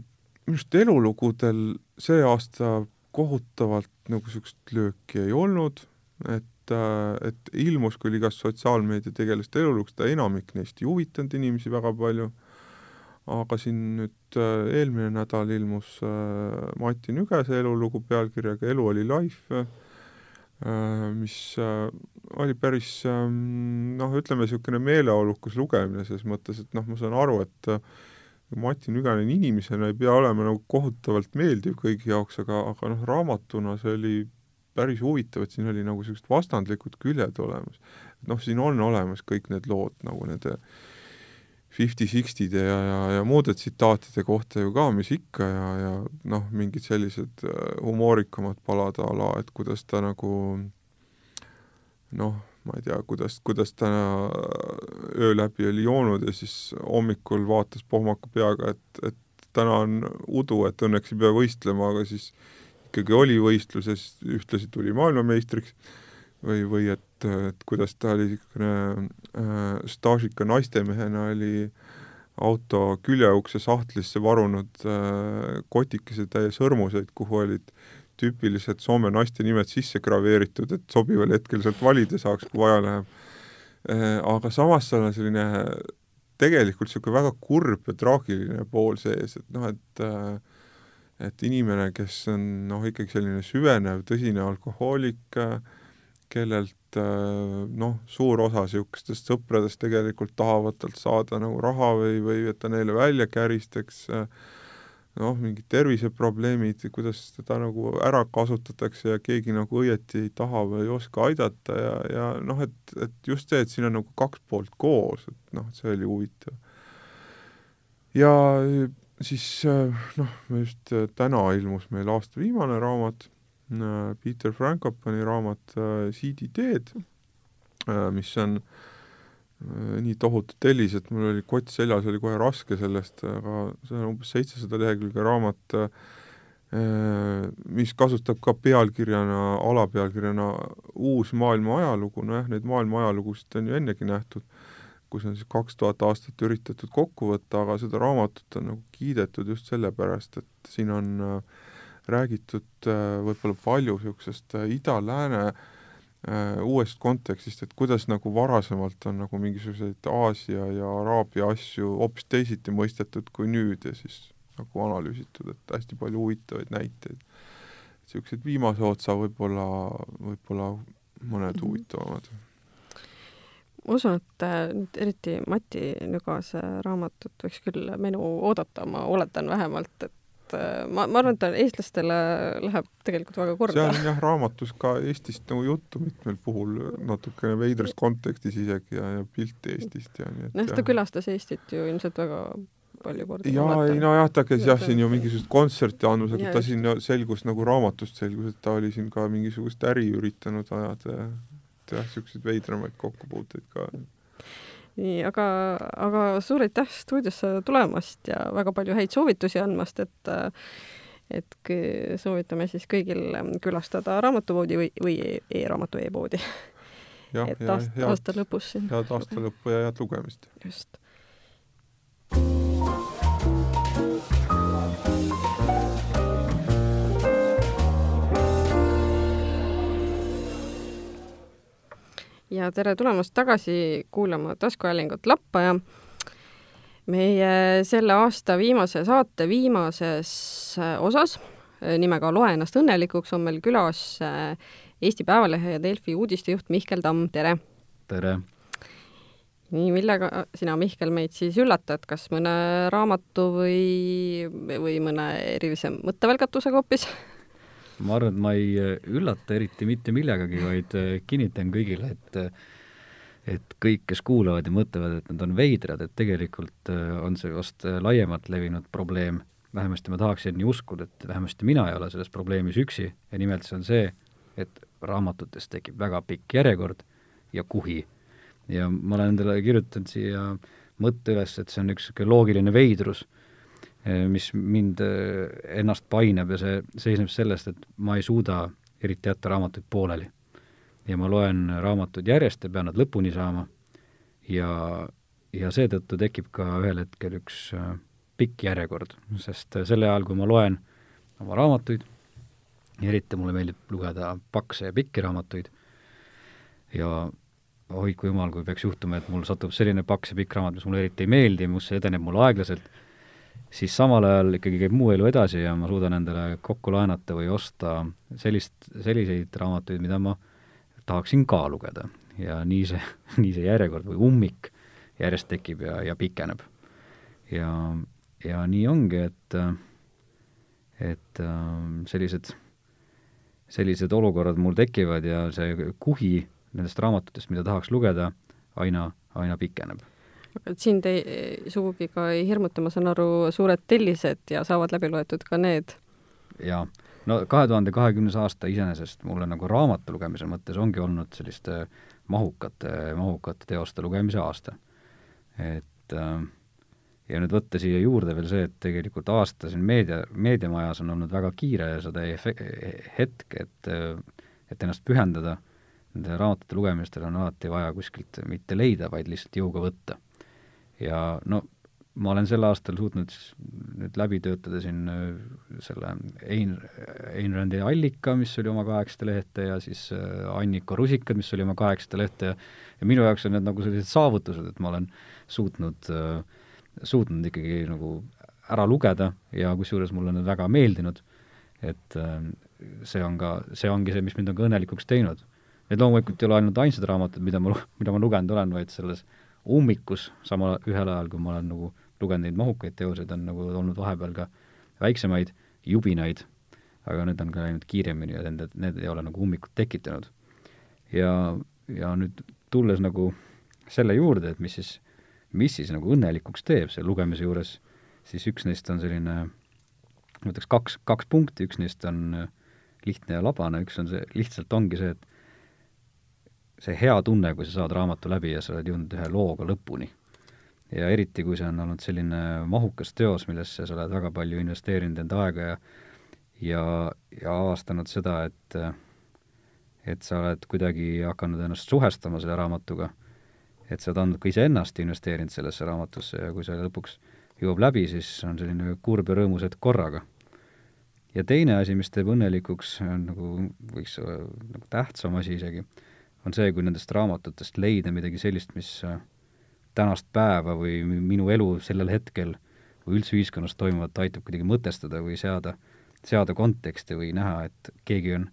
minu arust elulugudel see aasta kohutavalt nagu niisugust lööki ei olnud, et äh,, et ilmus küll igast sotsiaalmeediategelaste elulugu, seda enamik neist ei huvitanud inimesi väga palju, aga siin nüüd äh, eelmine nädal ilmus äh, Mati Nügese elulugu pealkirjaga Elu oli life äh,, mis äh, oli päris ähm, noh, ütleme niisugune meeleolukas lugemine selles mõttes, et noh, ma saan aru, et äh, Mati Nüganen inimesena ei pea olema nagu kohutavalt meeldiv kõigi jaoks, aga, aga noh, raamatuna see oli päris huvitav, et siin oli nagu niisugused vastandlikud küljed olemas. noh, siin on olemas kõik need lood nagu nende fifty-sixty'de ja, ja, ja muude tsitaatide kohta ju ka, mis ikka ja, ja noh, mingid sellised äh, humoorikamad palad a la, et kuidas ta nagu noh, ma ei tea, kuidas, kuidas ta öö läbi oli joonud ja siis hommikul vaatas pohmaka peaga, et, et täna on udu, et õnneks ei pea võistlema, aga siis ikkagi oli võistlus ja siis ühtlasi tuli maailmameistriks või, või et, et kuidas ta oli niisugune äh, staažika naistemehena oli auto küljeukse sahtlisse varunud äh, kotikese täie sõrmuseid, kuhu olid tüüpilised Soome naiste nimed sisse graveeritud, et sobival hetkel sealt valida saaks, kui vaja läheb äh,. Aga samas seal on selline tegelikult niisugune väga kurb ja traagiline pool sees, et noh, et äh, et inimene, kes on noh, ikkagi selline süvenev tõsine alkohoolik, kellelt äh, noh, suur osa niisugustest sõpradest tegelikult tahavad talt saada nagu raha või, või et ta neile välja käristaks, noh, mingid terviseprobleemid, kuidas teda nagu ära kasutatakse ja keegi nagu õieti ei taha või ei oska aidata ja, ja noh, et, et just see, et siin on nagu kaks poolt koos, et noh, see oli huvitav. ja siis noh, just täna ilmus meil aasta viimane raamat, Peter Frankopani raamat Siiditeed, mis on nii tohutu tellis, et mul oli kott seljas, oli kohe raske sellest, aga see on umbes seitsesada lehekülge raamat, mis kasutab ka pealkirjana, alapealkirjana uus maailma ajalugu, nojah, neid maailma ajalugusid on ju ennegi nähtud, kus on siis kaks tuhat aastat üritatud kokku võtta, aga seda raamatut on nagu kiidetud just sellepärast, et siin on äh, räägitud äh, võib-olla palju niisugusest äh, ida-lääne uuest kontekstist, et kuidas nagu varasemalt on nagu mingisuguseid Aasia ja Araabia asju hoopis teisiti mõistetud kui nüüd ja siis nagu analüüsitud, et hästi palju huvitavaid näiteid. niisugused viimase otsa võib-olla, võib-olla mõned mhm. huvitavamad ma usun, et äh, eriti Mati Nügase raamatut võiks küll menu oodata, ma oletan vähemalt, et äh, ma, ma arvan, et ta eestlastele läheb tegelikult väga korda. seal on jah, raamatus ka Eestist nagu juttu mitmel puhul, natukene veidras kontekstis isegi ja, ja pilt Eestist ja nii et noh, ta külastas Eestit ju ilmselt väga palju kordi. jaa, ei nojah, ta käis jah, siin ju mingisugust kontserti andmas, aga ta siin selgus nagu raamatust selgus, et ta oli siin ka mingisugust äri üritanud ajada ja et jah, niisuguseid veidramaid kokkupuuteid ka. Nii, aga, aga suur aitäh stuudiosse tulemast ja väga palju häid soovitusi andmast, et et soovitame siis kõigil külastada raamatupoodi või, või e-raamatu e-poodi. et aasta, aasta lõpus siin. head aasta lõppu ja head lugemist! just ja tere tulemast tagasi kuulama taskuhäälingut Lappaja. meie selle aasta viimase saate viimases äh, osas äh, nimega Loe ennast õnnelikuks on meil külas äh, Eesti Päevalehe ja Delfi uudistejuht Mihkel Tamm, tere! tere! nii, millega sina, Mihkel, meid siis üllatad, kas mõne raamatu või, või mõne erilise mõttevälgatusega hoopis? Ma arvan, et ma ei äh, üllata eriti mitte millegagi, vaid äh, kinnitan kõigile, et äh, et kõik, kes kuulavad ja mõtlevad, et nad on veidrad, et tegelikult on see vast laiemalt levinud probleem, vähemasti ma tahaksin nii uskuda, et vähemasti mina ei ole selles probleemis üksi ja nimelt see on see, et raamatutes tekib väga pikk järjekord ja kuhi. ja ma olen endale kirjutanud siia mõtte üles, et see on üks niisugune loogiline veidrus mis mind eh, ennast painab ja see seisneb sellest, et ma ei suuda eriti jätta raamatuid pooleli. ja ma loen raamatuid järjest ja pean nad lõpuni saama ja, ja seetõttu tekib ka ühel hetkel üks eh, pikk järjekord, sest sel ajal, kui ma loen oma raamatuid, eriti mulle meeldib lugeda pakse ja pikki raamatuid, ja hoidku jumal, kui peaks juhtuma, et mul satub selline paks ja pikk raamat, mis mulle eriti ei meeldi, mis edeneb mul aeglaselt, siis samal ajal ikkagi käib muu elu edasi ja ma suudan endale kokku laenata või osta sellist, selliseid raamatuid, mida ma tahaksin ka lugeda. ja nii see, (laughs) nii see järjekord või ummik järjest tekib ja, ja pikeneb. ja, ja nii ongi, et, et sellised, sellised olukorrad mul tekivad ja see kuhi nendest raamatutest, mida tahaks lugeda, aina, aina pikeneb. Aga sind ei, sugugi ka ei hirmuta, ma saan aru, suured tellised ja saavad läbi loetud ka need? jaa, no kahe tuhande kahekümnes aasta iseenesest mulle nagu raamatu lugemise mõttes ongi olnud selliste mahukate, mahukate teoste lugemise aasta. et äh, ja nüüd võtta siia juurde veel see, et tegelikult aasta siin meedia, meediamajas on olnud väga kiire seda hetk, et, et ennast pühendada nende raamatute lugemistele on alati vaja kuskilt mitte leida, vaid lihtsalt jõuga võtta. Ja no ma olen sel aastal suutnud nüüd läbi töötada siin äh, selle Ein, Ain Randi allika, mis oli oma kaheksasada lehte ja siis äh, Anniko rusikad, mis oli oma kaheksasada lehte ja ja minu jaoks on need nagu sellised saavutused, et ma olen suutnud äh, suutnud ikkagi nagu ära lugeda ja kusjuures mulle on need väga meeldinud, et äh, see on ka, see ongi see, mis mind on ka õnnelikuks teinud. Need loomulikult ei ole ainult ainsad raamatud, mida ma, mida ma lugenud olen, vaid selles ummikus, samal, ühel ajal, kui ma olen nagu lugenud neid mahukaid teoseid, on nagu olnud vahepeal ka väiksemaid jubinaid, aga need on ka läinud kiiremini ja need, need ei ole nagu ummikut tekitanud. ja, ja nüüd tulles nagu selle juurde, et mis siis mis siis nagu õnnelikuks teeb selle lugemise juures, siis üks neist on selline, ma ütleks kaks, kaks punkti, üks neist on lihtne ja labane, üks on see, lihtsalt ongi see, et see hea tunne, kui sa saad raamatu läbi ja sa oled jõudnud ühe looga lõpuni. ja eriti, kui see on olnud selline mahukas teos, millesse sa oled väga palju investeerinud enda aega ja ja, ja avastanud seda, et et sa oled kuidagi hakanud ennast suhestama selle raamatuga et sa oled andnud ka iseennast investeerinud sellesse raamatusse ja kui see lõpuks jõuab läbi, siis on selline kurb ja rõõmus hetk korraga. ja teine asi, mis teeb õnnelikuks, on nagu, võiks nagu tähtsam asi isegi, on see, kui nendest raamatutest leida midagi sellist, mis äh, tänast päeva või minu elu sellel hetkel või üldse ühiskonnas toimuvat aitab kuidagi mõtestada või seada, seada konteksti või näha, et keegi on,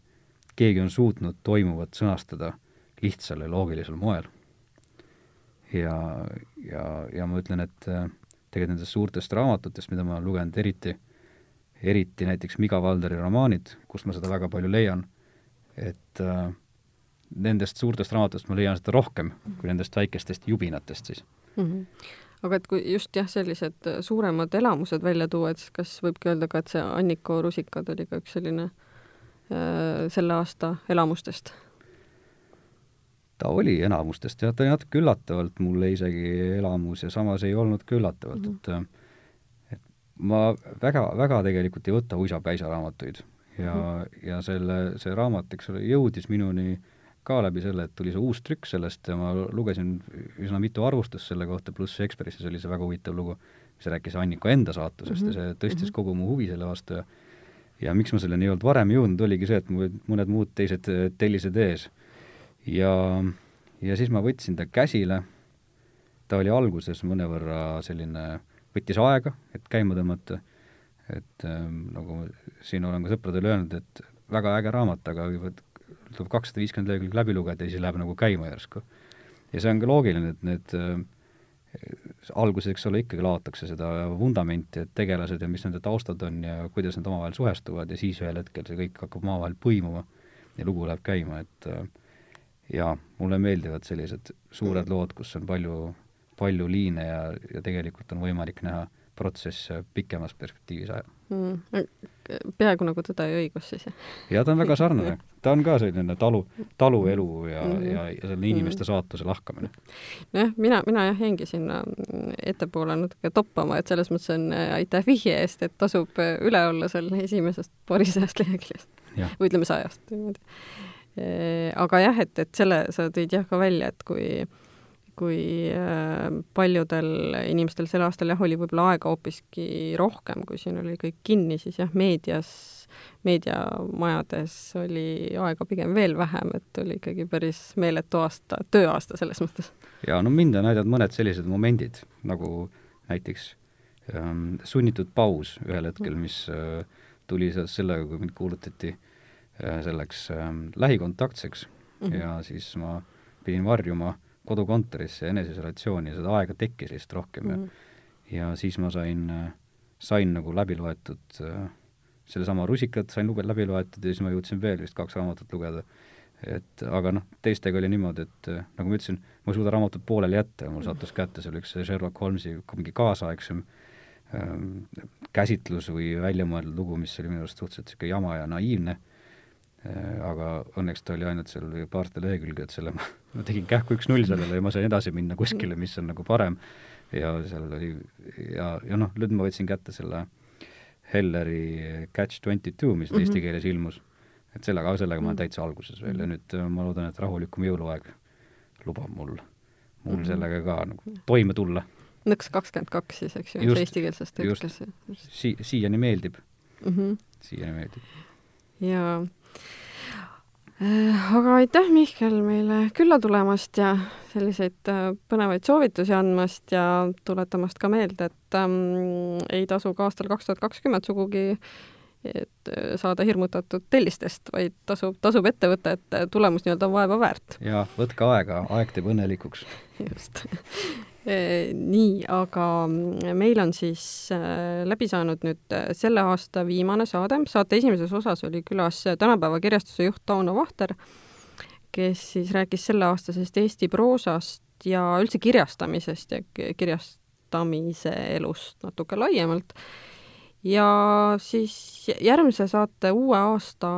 keegi on suutnud toimuvat sõnastada lihtsal ja loogilisel moel. Ja, ja, ja ma ütlen, et äh, tegelikult nendest suurtest raamatutest, mida ma olen lugenud, eriti, eriti näiteks Miga Valderi romaanid, kust ma seda väga palju leian, et äh, nendest suurtest raamatutest ma leian seda rohkem kui nendest väikestest jubinatest siis mm. -hmm. aga et kui just jah, sellised äh, suuremad elamused välja tuua, et siis kas võibki öelda ka, et see Anniko rusikad oli ka üks selline äh, selle aasta elamustest? ta oli enamustest jah, ta oli natuke üllatavalt mulle isegi elamus ja samas ei olnud ka üllatavalt mm, -hmm. et et ma väga, väga tegelikult ei võta uisapäisa raamatuid ja mm, -hmm. ja selle, see raamat, eks ole, jõudis minuni ka läbi selle, et tuli see uus trükk sellest ja ma lugesin üsna mitu arvustust selle kohta, pluss Ekspressis oli see väga huvitav lugu, mis rääkis Anniko enda saatusest mm -hmm. ja see tõstis mm -hmm. kogu mu huvi selle vastu ja ja miks ma selleni ei olnud varem jõudnud, oligi see, et mul olid mõned muud teised tellised ees ja, ja siis ma võtsin ta käsile, ta oli alguses mõnevõrra selline, võttis aega, et käima tõmmata, et ähm, nagu siin olen ka sõpradele öelnud, et väga äge raamat, aga tuleb kakssada viiskümmend lehekülge läbi lugeda ja siis läheb nagu käima järsku. ja see on ka loogiline, et need äh, alguses, eks ole, ikkagi laotakse seda vundamenti, et tegelased ja mis nende taustad on ja kuidas nad omavahel suhestuvad ja siis ühel hetkel see kõik hakkab omavahel põimuma ja lugu läheb käima, et äh, jaa, mulle meeldivad sellised suured lood, kus on palju, palju liine ja, ja tegelikult on võimalik näha protsesse pikemas perspektiivis ajal mm,. peaaegu nagu Tõde ja õigus siis, jah? jaa, ta on väga sarnane. ta on ka selline talu, taluelu ja mm, -hmm. ja, ja selle inimeste saatuse lahkamine. nojah, mina, mina jah jäingi sinna ettepoole natuke toppama, et selles mõttes on äh, aitäh vihje eest, et tasub äh, üle olla seal esimesest paarisajast leheküljest. või ütleme sajast niimoodi Äh, aga jah, et, et selle sa tõid jah ka välja, et kui kui äh, paljudel inimestel sel aastal jah, oli võib-olla aega hoopiski rohkem, kui siin oli kõik kinni, siis jah, meedias, meediamajades oli aega pigem veel vähem, et oli ikkagi päris meeletu aasta, tööaasta selles mõttes. jaa, no mind on aidanud mõned sellised momendid, nagu näiteks ähm, sunnitud paus ühel hetkel, mis äh, tuli seoses sellega, kui mind kuulutati äh, Äh, selleks ähm, lähikontaktseks mm -hmm. ja siis ma pidin varjuma kodukontorisse eneseisolatsiooni ja seda aega tekkis lihtsalt rohkem mm -hmm. ja mhm. siis ma sain, äh, sain nagu läbi loetud äh, sellesama Rusikad sain luge-, läbi loetud ja siis ma jõudsin veel vist kaks raamatut lugeda. et aga noh, teistega oli niimoodi, et nagu ma ütlesin, ma ei suuda raamatut pooleli jätta ja mul sattus kätte seal üks Sherlock Holmesi mingi kaasaegsem ähm, käsitlus või väljamõeldud lugu, mis oli minu arust suhteliselt niisugune jama ja naiivne äh,, aga õnneks ta oli ainult seal paarte lehekülge, et selle ma, ma tegin kähku üks-null sellele ja ma sain edasi minna kuskile, mis on nagu parem ja seal oli ja, ja noh, nüüd ma võtsin kätte selle Helleri Catch twenty two, mis mm -hmm. eesti keeles ilmus. et sellega, sellega ma olen mhm. täitsa alguses veel ja nüüd äh, ma loodan, et rahulikum jõuluaeg lubab mul, mul mm -hmm. sellega ka nagu toime tulla. nõks kakskümmend kaks siis, eks ju, eestikeelsest. Si-, siiani meeldib mm. -hmm. siiani meeldib. jaa Äh, aga aitäh, Mihkel, meile külla tulemast ja selliseid äh, põnevaid soovitusi andmast ja tuletamast ka meelde, et ähm, ei tasu ka aastal kaks tuhat kakskümmend sugugi et äh, saada hirmutatud tellistest, vaid tasub, tasub ette võtta, et tulemus nii-öelda on vaeva väärt. jaa, võtke aega, aeg teeb õnnelikuks. (laughs) just nii, aga mm, meil on siis äh, läbi saanud nüüd äh, selle aasta viimane saade, saate esimeses osas oli külas tänapäeva kirjastuse juht Tauno Vahter, kes siis rääkis selleaastasest Eesti proosast ja üldse kirjastamisest ja kirjastamise elust natuke laiemalt. ja siis järgmise saate uue aasta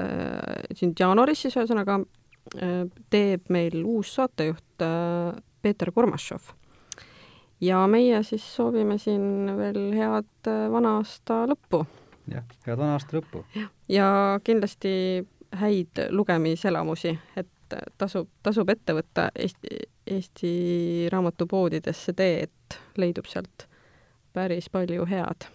äh, siin jaanuaris siis ühesõnaga äh, teeb meil uus saatejuht äh, Peeter Kurmašov. ja meie siis soovime siin veel head äh, vana aasta lõppu. jah, head vana aasta lõppu. ja kindlasti häid lugemiselamusi, et tasub, tasub ette võtta Eesti, Eesti raamatupoodidesse tee, et leidub sealt päris palju head